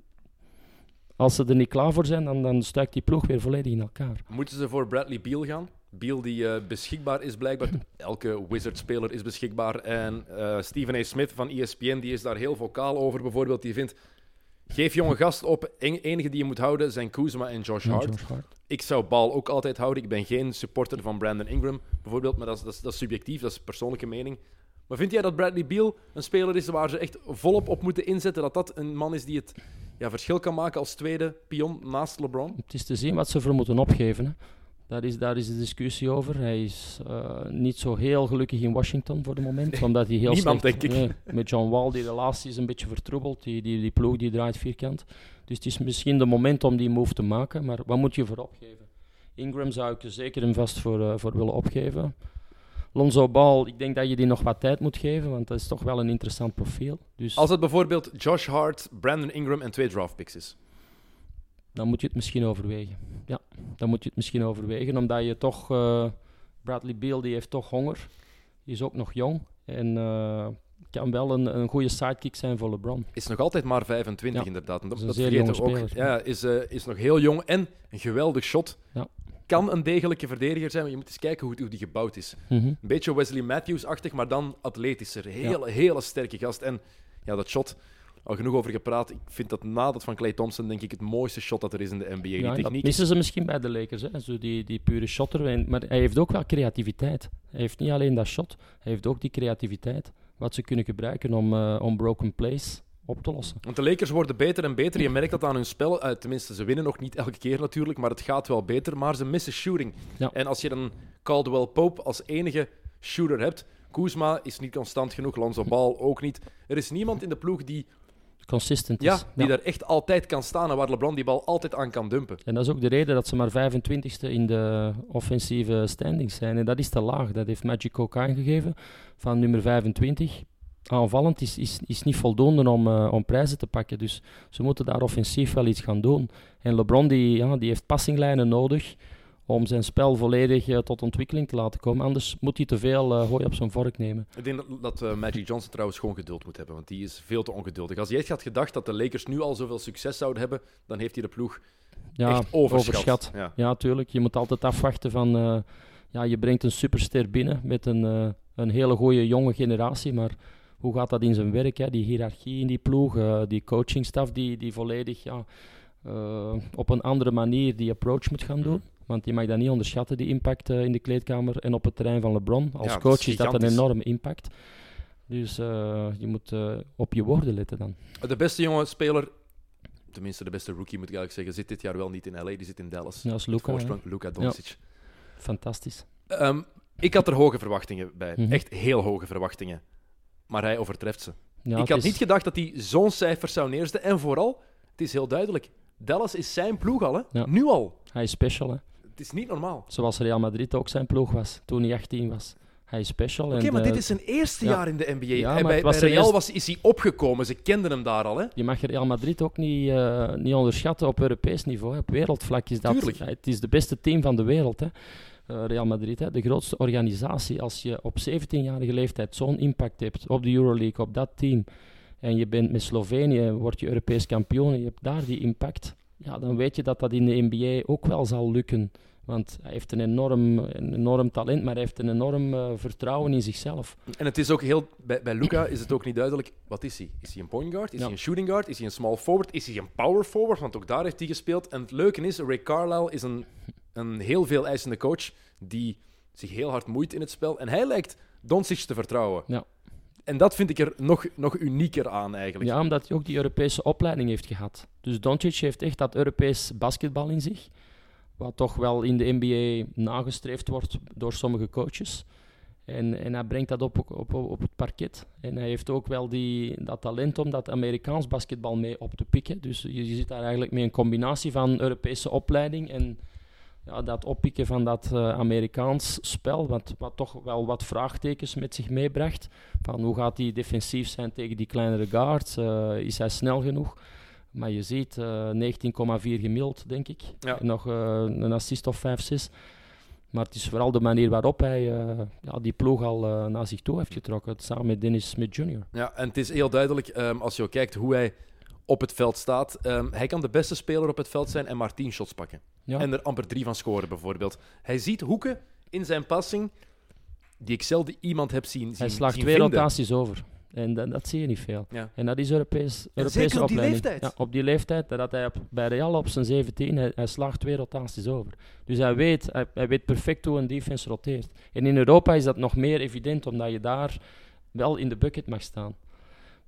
als ze er niet klaar voor zijn, dan, dan stuikt die ploeg weer volledig in elkaar. Moeten ze voor Bradley Beal gaan? Beal die eh, beschikbaar is blijkbaar. Elke Wizard-speler is beschikbaar. En eh, Stephen A. Smith van ESPN die is daar heel vocaal over. Bijvoorbeeld, die vindt... Geef jonge gasten op. En- enige die je moet houden zijn Kuzma en Josh Hart. Josh Hart. Ik zou Bal ook altijd houden. Ik ben geen supporter van Brandon Ingram, bijvoorbeeld. Maar dat is, dat is, dat is subjectief, dat is persoonlijke mening. Maar vind jij dat Bradley Beal een speler is waar ze echt volop op moeten inzetten? Dat dat een man is die het ja, verschil kan maken als tweede pion naast LeBron? Het is te zien wat ze voor moeten opgeven. Hè. Daar, is, daar is de discussie over. Hij is uh, niet zo heel gelukkig in Washington voor het moment. omdat hij heel Niemand, slecht, denk ik. Nee, met John Wall, die relatie is een beetje vertroebeld. Die, die, die ploeg die draait vierkant. Dus het is misschien de moment om die move te maken. Maar wat moet je voor opgeven? Ingram zou ik er zeker en vast voor, uh, voor willen opgeven. Lonzo Ball, ik denk dat je die nog wat tijd moet geven, want dat is toch wel een interessant profiel. Dus Als het bijvoorbeeld Josh Hart, Brandon Ingram en twee draftpicks is. Dan moet je het misschien overwegen. Ja, dan moet je het misschien overwegen, omdat je toch... eh, Bradley Beal, die heeft toch honger. Die is ook nog jong. En eh, kan wel een, een goede sidekick zijn voor LeBron. Is nog altijd maar 25 Ja, inderdaad. En dat, is dat vergeten we ook. speler. Ja, is, eh, is nog heel jong en een geweldig shot. Ja. Kan een degelijke verdediger zijn, maar je moet eens kijken hoe, hoe die gebouwd is. Mhm. Een beetje Wesley Matthews-achtig, maar dan atletischer. Hele, hele sterke gast. En ja, dat shot, al genoeg over gepraat. Ik vind dat na dat van Clay Thompson, denk ik, het mooiste shot dat er is in de NBA. Ja, die techniek is missen ze misschien bij de Lakers, hè? Zo die, die pure shotter. Maar hij heeft ook wel creativiteit. Hij heeft niet alleen dat shot, hij heeft ook die creativiteit. Wat ze kunnen gebruiken om, eh, om broken plays op te lossen. Want de Lakers worden beter en beter. Je merkt dat aan hun spel. Eh, tenminste, ze winnen nog niet elke keer natuurlijk, maar het gaat wel beter. Maar ze missen shooting. Ja. En als je dan Caldwell Pope als enige shooter hebt, Kuzma is niet constant genoeg, Lonzo Ball ook niet. Er is niemand in de ploeg die, Consistent ja, is. die daar echt altijd kan staan en waar LeBron die bal altijd aan kan dumpen. En dat is ook de reden dat ze maar 25ste in de offensieve standings zijn. En dat is te laag. Dat heeft Magic ook aangegeven. Van nummer 25. Aanvallend is, is, is niet voldoende om, eh, om prijzen te pakken. Dus ze moeten daar offensief wel iets gaan doen. En LeBron die, ja, die heeft passinglijnen nodig om zijn spel volledig eh, tot ontwikkeling te laten komen. Anders moet hij te veel eh, hooi op zijn vork nemen. Ik denk dat, dat eh, Magic Johnson trouwens gewoon geduld moet hebben, want die is veel te ongeduldig. Als hij echt had gedacht dat de Lakers nu al zoveel succes zouden hebben, dan heeft hij de ploeg Ja, echt overschat. Ja. Ja, tuurlijk. Je moet altijd afwachten van... ja, je brengt een superster binnen met een, een hele goede jonge generatie, maar hoe gaat dat in zijn werk? Hè? Die hiërarchie in die ploeg, die coachingstaf die, die volledig ja, eh, op een andere manier die approach moet gaan doen. Want je mag dat niet onderschatten, die impact eh, in de kleedkamer en op het terrein van LeBron. Als Ja, coach is is dat een enorme impact. Dus eh, je moet op je woorden letten dan. De beste jonge speler, tenminste de beste rookie moet ik eigenlijk zeggen, zit dit jaar wel niet in LA, die zit in Dallas. Ja, als voorsprong, Luka Doncic. Fantastisch. Ehm, ik had er hoge verwachtingen bij. Mhm. Echt heel hoge verwachtingen. Maar hij overtreft ze. Ja, ik had is- niet gedacht dat hij zo'n cijfer zou neerzetten. En vooral, het is heel duidelijk, Dallas is zijn ploeg al, hè? Ja. Nu al. Hij is special, hè. Het is niet normaal. Zoals Real Madrid ook zijn ploeg was toen hij 18 was. Hij is special. Oké, maar eh, dit is zijn eerste ja. jaar in de NBA. Ja, en maar bij, was Real was, is hij opgekomen. Ze kenden hem daar al, hè? Je mag Real Madrid ook niet, eh, niet onderschatten op Europees niveau. hè. Op wereldvlak is dat... Tuurlijk. Ja, het is de beste team van de wereld, hè. Eh, Real Madrid, hè. de grootste organisatie. Als je op 17-jarige leeftijd zo'n impact hebt op de Euroleague, op dat team, en je bent met Slovenië, word je Europees kampioen en je hebt daar die impact, ja, dan weet je dat dat in de NBA ook wel zal lukken. Want hij heeft een enorm, een enorm talent, maar hij heeft een enorm eh, vertrouwen in zichzelf. En het is ook heel... Bij, bij Luca is het ook niet duidelijk, wat is hij? Is hij een point guard? Is Ja. hij een shooting guard? Is hij een small forward? Is hij een power forward? Want ook daar heeft hij gespeeld. En het leuke is, Ray Carlisle is een, een heel veel eisende coach die zich heel hard moeit in het spel. En hij lijkt Doncic te vertrouwen. Ja. En dat vind ik er nog, nog unieker aan, eigenlijk. Ja, omdat hij ook die Europese opleiding heeft gehad. Dus Doncic heeft echt dat Europees basketbal in zich. Wat toch wel in de NBA nagestreefd wordt door sommige coaches. En, en hij brengt dat op, op, op het parket. En hij heeft ook wel die, dat talent om dat Amerikaans basketbal mee op te pikken. Dus je, je zit daar eigenlijk met een combinatie van Europese opleiding en ja, dat oppikken van dat eh, Amerikaans spel, wat, wat toch wel wat vraagtekens met zich meebracht. Van hoe gaat hij defensief zijn tegen die kleinere guards? Eh, is hij snel genoeg? Maar je ziet eh 19,4 gemiddeld, denk ik. Ja. Nog eh, een assist of 5, 6. Maar het is vooral de manier waarop hij eh, ja, die ploeg al eh, naar zich toe heeft getrokken. Samen met Dennis Smith Jr. Ja, en het is heel duidelijk, ehm, als je ook kijkt hoe hij op het veld staat. ehm, hij kan de beste speler op het veld zijn en maar 10 shots pakken. Ja. En er amper drie van scoren, bijvoorbeeld. Hij ziet hoeken in zijn passing die ik zelden iemand heb zien, zien hij slaagt zien twee vinden. rotaties over. En dat, dat zie je niet veel. Ja. En dat is Europees, Europese zeker op die opleiding. leeftijd. Ja, op die leeftijd, dat hij op, bij Real op zijn 17, hij, hij slaagt twee rotaties over. Dus hij weet, hij, hij weet perfect hoe een defense roteert. En in Europa is dat nog meer evident, omdat je daar wel in de bucket mag staan.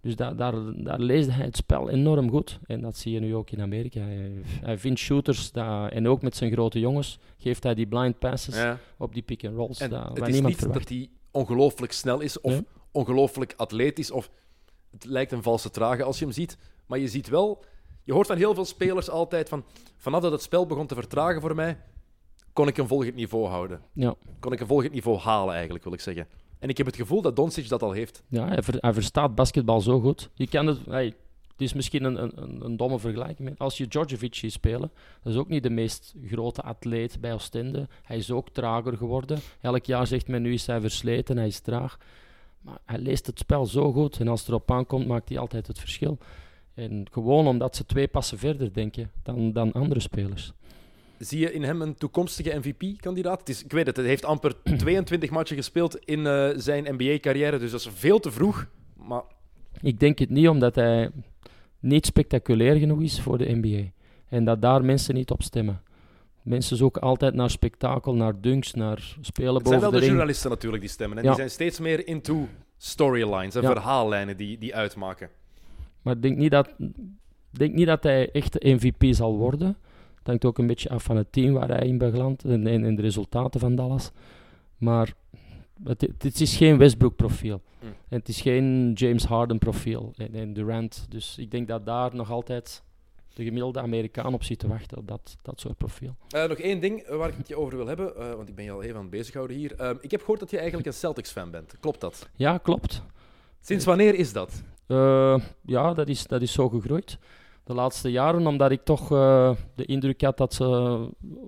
Dus da daar, daar leesde hij het spel enorm goed. En dat zie je nu ook in Amerika. Hij, hij vindt shooters, dat, en ook met zijn grote jongens, geeft hij die blind passes Ja. op die pick and rolls. En het waar is niemand niet verwacht. dat hij ongelooflijk snel is of Nee. ongelooflijk atletisch of het lijkt een valse trage als je hem ziet. Maar je ziet wel, je hoort van heel veel spelers altijd van vanaf dat het spel begon te vertragen voor mij, kon ik een volgend niveau houden. Ja. Kon ik een volgend niveau halen eigenlijk, wil ik zeggen. En ik heb het gevoel dat Doncic dat al heeft. Ja, hij, ver- hij verstaat basketbal zo goed. Je kan het, het is misschien een, een- een, domme vergelijking. Als je Djordjevic ziet spelen, dat is ook niet de meest grote atleet bij Oostende. Hij is ook trager geworden. Elk jaar zegt men nu is hij versleten, hij is traag. Maar hij leest het spel zo goed. En als het erop aankomt, maakt hij altijd het verschil. En gewoon omdat ze twee passen verder denken dan, dan andere spelers. Zie je in hem een toekomstige MVP-kandidaat? Ik weet het, hij heeft amper <clears throat> 22 matchen gespeeld in eh, zijn NBA-carrière, dus dat is veel te vroeg. Maar Ik denk het niet, omdat hij niet spectaculair genoeg is voor de NBA. En dat daar mensen niet op stemmen. Mensen zoeken altijd naar spektakel, naar dunks, naar spelen het zijn boven wel de journalisten natuurlijk die stemmen. En Ja. die zijn steeds meer into storylines en Ja. verhaallijnen die, die uitmaken. Maar ik denk niet dat, ik denk niet dat hij echt de MVP zal worden. Het hangt ook een beetje af van het team waar hij in belandt en, en, en de resultaten van Dallas. Maar het, is geen Westbrook-profiel. Mm. En het is geen James Harden-profiel en, en Durant. Dus ik denk dat daar nog altijd de gemiddelde Amerikaan op zit te wachten, op dat, dat soort profiel. Eh, nog één ding eh, waar ik het je over wil hebben, eh, want ik ben je al even aan het bezighouden hier. Ehm, ik heb gehoord dat je eigenlijk een Celtics-fan bent. Klopt dat? Ja, klopt. Sinds wanneer is dat? Eh, ja, dat is, dat is zo gegroeid. De laatste jaren, omdat ik toch eh, de indruk had dat ze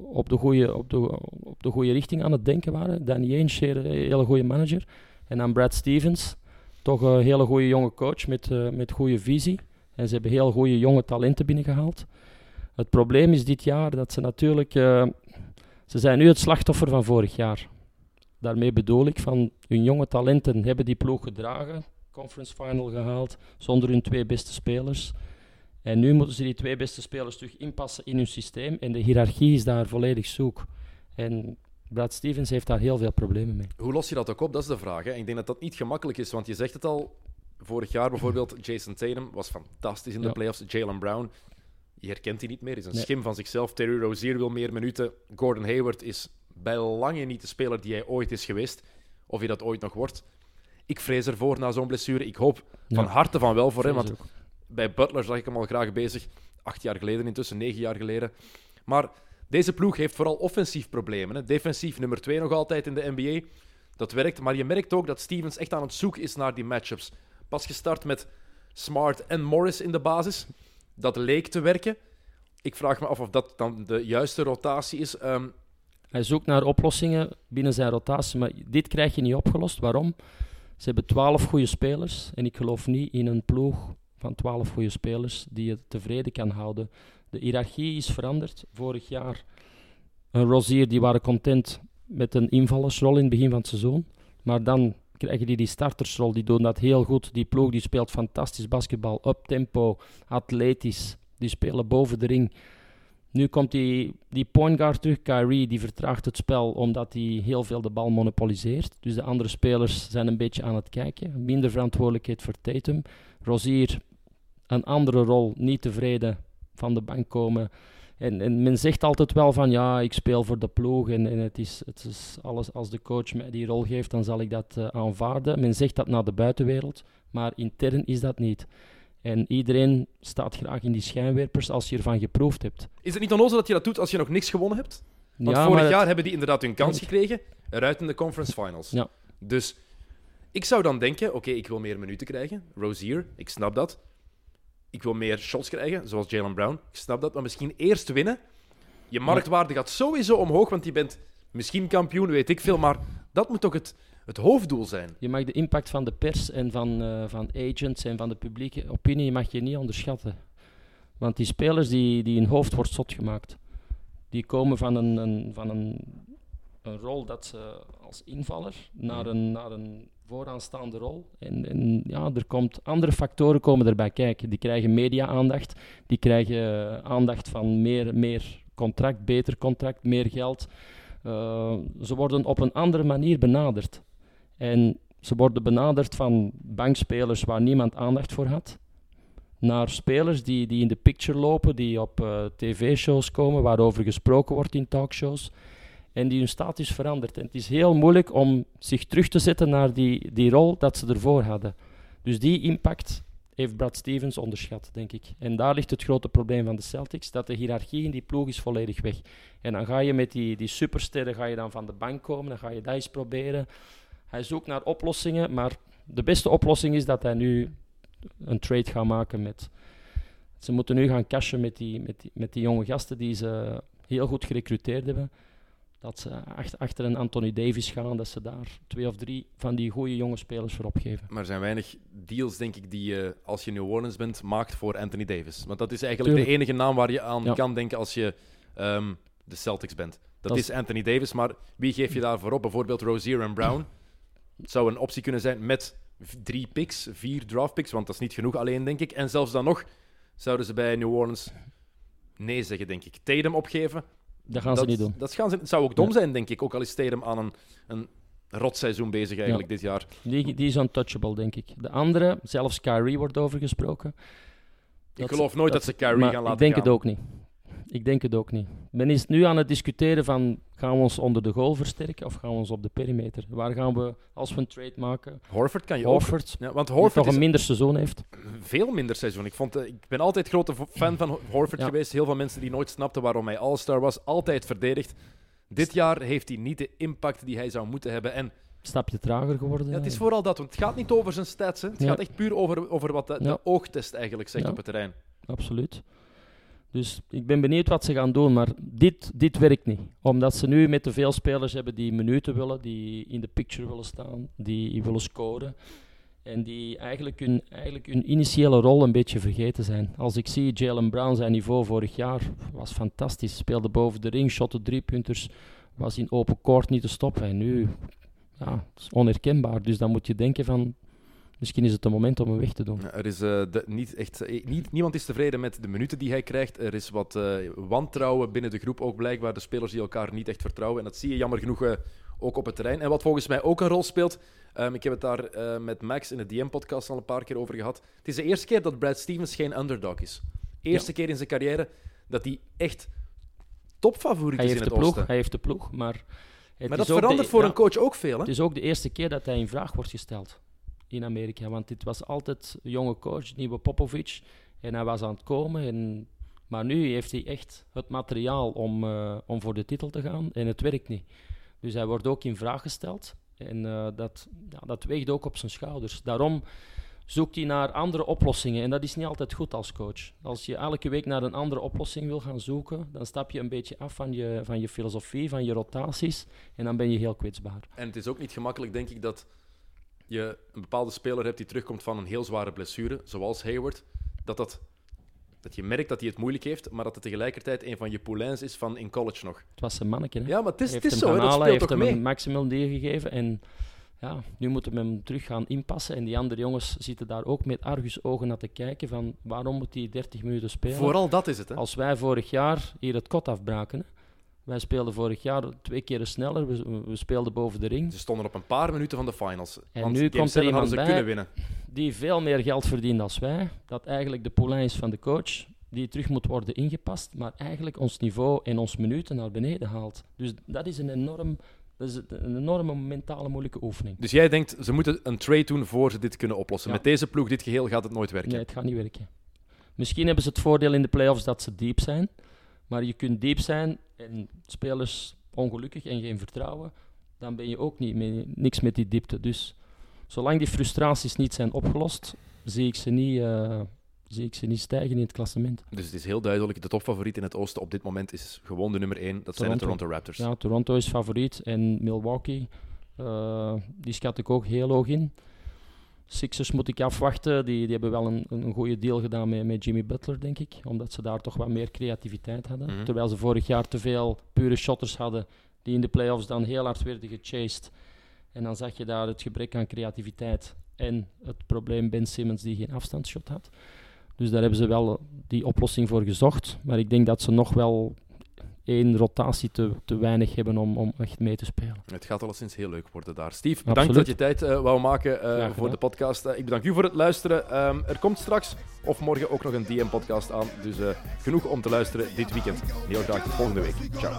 op de, goede, op, de, op de richting aan het denken waren. Danny Ainge, een hele goede manager. En dan Brad Stevens, toch een hele goede jonge coach met, eh, met goede visie. En ze hebben heel goede jonge talenten binnengehaald. Het probleem is dit jaar dat ze natuurlijk... eh, ze zijn nu het slachtoffer van vorig jaar. Daarmee bedoel ik van hun jonge talenten hebben die ploeg gedragen conference final gehaald zonder hun twee beste spelers. En nu moeten ze die twee beste spelers terug inpassen in hun systeem. En de hiërarchie is daar volledig zoek. En Brad Stevens heeft daar heel veel problemen mee. Hoe los je dat ook op? Dat is de vraag. Hè? Ik denk dat dat niet gemakkelijk is, want je zegt het al. Vorig jaar bijvoorbeeld, Jason Tatum was fantastisch in de Ja. playoffs. Jalen Brown, je herkent hij niet meer, is een Nee. schim van zichzelf. Terry Rozier wil meer minuten. Gordon Hayward is bij lange niet de speler die hij ooit is geweest. Of hij dat ooit nog wordt. Ik vrees ervoor na zo'n blessure. Ik hoop van harte van wel voor hem, want. Bij Butler zag ik hem al graag bezig. Acht jaar geleden, intussen negen jaar geleden. Maar deze ploeg heeft vooral offensief problemen. Hè. Defensief nummer twee nog altijd in de NBA. Dat werkt, maar je merkt ook dat Stevens echt aan het zoeken is naar die matchups. Pas gestart met Smart en Morris in de basis. Dat leek te werken. Ik vraag me af of dat dan de juiste rotatie is. Ehm, Hij zoekt naar oplossingen binnen zijn rotatie, maar dit krijg je niet opgelost. Waarom? Ze hebben twaalf goede spelers en ik geloof niet in een ploeg van twaalf goede spelers die je tevreden kan houden. De hiërarchie is veranderd. Vorig jaar een Rozier, die waren content met een invallersrol in het begin van het seizoen. Maar dan krijgen die die startersrol, die doen dat heel goed. Die ploeg die speelt fantastisch basketbal, up tempo, atletisch. Die spelen boven de ring. Nu komt die, die point guard terug, Kyrie, die vertraagt het spel omdat hij heel veel de bal monopoliseert. Dus de andere spelers zijn een beetje aan het kijken. Minder verantwoordelijkheid voor Tatum. Rozier, een andere rol, niet tevreden van de bank komen. En, en men zegt altijd wel van ja, ik speel voor de ploeg en, en het, is, het is alles als de coach mij die rol geeft, dan zal ik dat eh, aanvaarden. Men zegt dat naar de buitenwereld, maar intern is dat niet. En iedereen staat graag in die schijnwerpers als je ervan geproefd hebt. is het niet onnozel dat je dat doet als je nog niks gewonnen hebt? Want ja, vorig het- jaar hebben die inderdaad hun kans gekregen. Eruit in de conference finals. Ja. Dus ik zou dan denken: oké, ik wil meer minuten krijgen. Rozier, ik snap dat. Ik wil meer shots krijgen, zoals Jalen Brown. Ik snap dat. Maar misschien eerst winnen. Je marktwaarde gaat sowieso omhoog, want je bent misschien kampioen, weet ik veel. Maar dat moet toch het, het hoofddoel zijn. Je mag de impact van de pers en van, eh, van agents en van de publieke opinie mag je niet onderschatten. Want die spelers, die, die hun hoofd wordt zot gemaakt. Die komen van een, een, van een, een rol dat ze als invaller naar een, naar een vooraanstaande rol. En, en ja, er komt, andere factoren komen erbij kijken. Die krijgen media-aandacht, die krijgen eh, aandacht van meer, meer contract, beter contract, meer geld. Eh, ze worden op een andere manier benaderd. En ze worden benaderd van bankspelers waar niemand aandacht voor had, naar spelers die, die in de picture lopen, die op uh, tv-shows komen, waarover gesproken wordt in talkshows, en die hun status verandert. En het is heel moeilijk om zich terug te zetten naar die, die rol dat ze ervoor hadden. Dus die impact heeft Brad Stevens onderschat, denk ik. En daar ligt het grote probleem van de Celtics, dat de hiërarchie in die ploeg is volledig weg. En dan ga je met die, die supersterren ga je dan van de bank komen, dan ga je dat eens proberen. Hij zoekt naar oplossingen, maar de beste oplossing is dat hij nu een trade gaat maken met... Ze moeten nu gaan cashen met die, met met die jonge gasten die ze heel goed gerecruiteerd hebben dat ze achter, een Anthony Davis gaan, dat ze daar twee of drie van die goede jonge spelers voor opgeven. Maar er zijn weinig deals, denk ik, die je als je New Orleans bent, maakt voor Anthony Davis. Want dat is eigenlijk de enige naam waar je aan kan denken als je um, de Celtics bent. Dat, is Anthony Davis, maar wie geef je daarvoor op? Bijvoorbeeld Rozier en Brown. Het zou een optie kunnen zijn met drie picks, vier draft picks, want dat is niet genoeg alleen, denk ik. En zelfs dan nog zouden ze bij New Orleans nee zeggen, denk ik. Tatum opgeven, dat gaan ze niet doen. Dat gaan ze, het zou ook dom zijn, denk ik. Ook al is Tatum aan een, een rotseizoen bezig eigenlijk dit jaar. Die, die is untouchable, denk ik. De andere, zelfs Kyrie wordt over gesproken. Ik geloof nooit dat, ze Kyrie gaan laten Ik denk het ook niet. Ik denk het ook niet. Men is nu aan het discussiëren van gaan we ons onder de goal versterken of gaan we ons op de perimeter? Waar gaan we als we een trade maken? Horford kan je Horford, ook. Ja, want Horford nog een minder seizoen heeft. Veel minder seizoen. Ik, vond, eh, ik ben altijd grote fan van Horford geweest. Heel veel mensen die nooit snapten waarom hij All-Star was. Altijd verdedigd. Dit jaar heeft hij niet de impact die hij zou moeten hebben. En stapje trager geworden. Ja, het is vooral dat, want het gaat niet over zijn stats. Hè. Het gaat echt puur over, over wat de, de oogtest eigenlijk zegt op het terrein. Absoluut. Dus ik ben benieuwd wat ze gaan doen, maar dit, dit werkt niet. Omdat ze nu met te veel spelers hebben die minuten willen, die in de picture willen staan, die willen scoren. En die eigenlijk hun, eigenlijk hun initiële rol een beetje vergeten zijn. Als ik zie Jalen Brown, zijn niveau vorig jaar was fantastisch. Speelde boven de ring, shotte driepunters, was in open koord niet te stoppen. En nu, ja, is onherkenbaar. Dus dan moet je denken van, Misschien is het een moment om hem weg te doen. er is, uh, niet echt, eh, niet, niemand is tevreden met de minuten die hij krijgt. Er is wat uh, wantrouwen binnen de groep ook blijkbaar. De spelers die elkaar niet echt vertrouwen. En dat zie je jammer genoeg ook op het terrein. En wat volgens mij ook een rol speelt. Um, ik heb het daar met Max in de DM-podcast al een paar keer over gehad. Het is de eerste keer dat Brad Stevens geen underdog is. Eerste keer in zijn carrière dat hij echt topfavoriet is in het ploeg, Hij heeft de ploeg, maar... maar dat verandert voor een coach ook veel. Hè? Het is ook de eerste keer dat hij in vraag wordt gesteld in Amerika. Want dit was altijd een jonge coach, nieuwe Popovic. En hij was aan het komen. En, maar nu heeft hij echt het materiaal om, uh, om voor de titel te gaan. En het werkt niet. Dus hij wordt ook in vraag gesteld. En uh, dat, ja, dat weegt ook op zijn schouders. Daarom zoekt hij naar andere oplossingen. En dat is niet altijd goed als coach. Als je elke week naar een andere oplossing wil gaan zoeken, dan stap je een beetje af van je, van je filosofie, van je rotaties. En dan ben je heel kwetsbaar. En het is ook niet gemakkelijk, denk ik, dat je een bepaalde speler hebt die terugkomt van een heel zware blessure, zoals Hayward, dat, dat, dat je merkt dat hij het moeilijk heeft, maar dat het tegelijkertijd een van je poulains is van in college nog. Het was zijn manneke, hè? Ja, maar het is, het is zo, dat speelt heeft toch hem mee. een maximum gegeven en ja, nu moeten we hem terug gaan inpassen. En die andere jongens zitten daar ook met argusogen naar te kijken van waarom moet hij 30 minuten spelen. Vooral dat is het, hè? Als wij vorig jaar hier het kot afbraken, wij speelden vorig jaar twee keer sneller. We, we, speelden boven de ring. Ze stonden op een paar minuten van de finals. En nu komt er iemand bij die veel meer geld verdient dan wij. Dat eigenlijk de poulain is van de coach. Die terug moet worden ingepast. Maar eigenlijk ons niveau en ons minuten naar beneden haalt. Dus dat is een enorm dat is een enorme mentale moeilijke oefening. Dus jij denkt, ze moeten een trade doen voor ze dit kunnen oplossen. Met deze ploeg, dit geheel, gaat het nooit werken? Nee, het gaat niet werken. Misschien hebben ze het voordeel in de playoffs dat ze diep zijn. Maar je kunt diep zijn en spelers ongelukkig en geen vertrouwen, dan ben je ook niet mee, niks met die diepte. Dus zolang die frustraties niet zijn opgelost, zie ik ze niet, uh, zie ik ze niet stijgen in het klassement. Dus het is heel duidelijk, de topfavoriet in het oosten op dit moment is gewoon de nummer 1, dat zijn de Toronto Raptors. Ja, Toronto is favoriet en Milwaukee, uh, die schat ik ook heel hoog in. Sixers moet ik afwachten. Die, die hebben wel een, een goede deal gedaan met, met Jimmy Butler, denk ik. Omdat ze daar toch wat meer creativiteit hadden. Mhm. Terwijl ze vorig jaar te veel pure shotters hadden, die in de playoffs dan heel hard werden gechased. En dan zag je daar het gebrek aan creativiteit en het probleem Ben Simmons die geen afstandsshot had. Dus daar hebben ze wel die oplossing voor gezocht. Maar ik denk dat ze nog wel één rotatie te, te weinig hebben om, om echt mee te spelen. Het gaat alleszins heel leuk worden daar. Steve, bedankt Absoluut. dat je tijd eh, wou maken eh, voor de podcast. Eh, ik bedank u voor het luisteren. Ehm, er komt straks of morgen ook nog een DM-podcast aan. Dus eh, genoeg om te luisteren dit weekend. Heel graag tot volgende week. Ciao.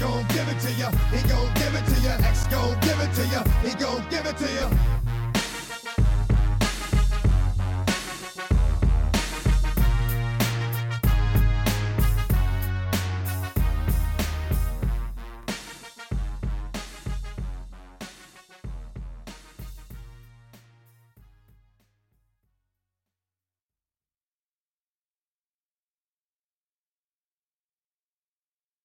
gon' give it to. He gon' give it to. X gon' give it to. He gon' give it to.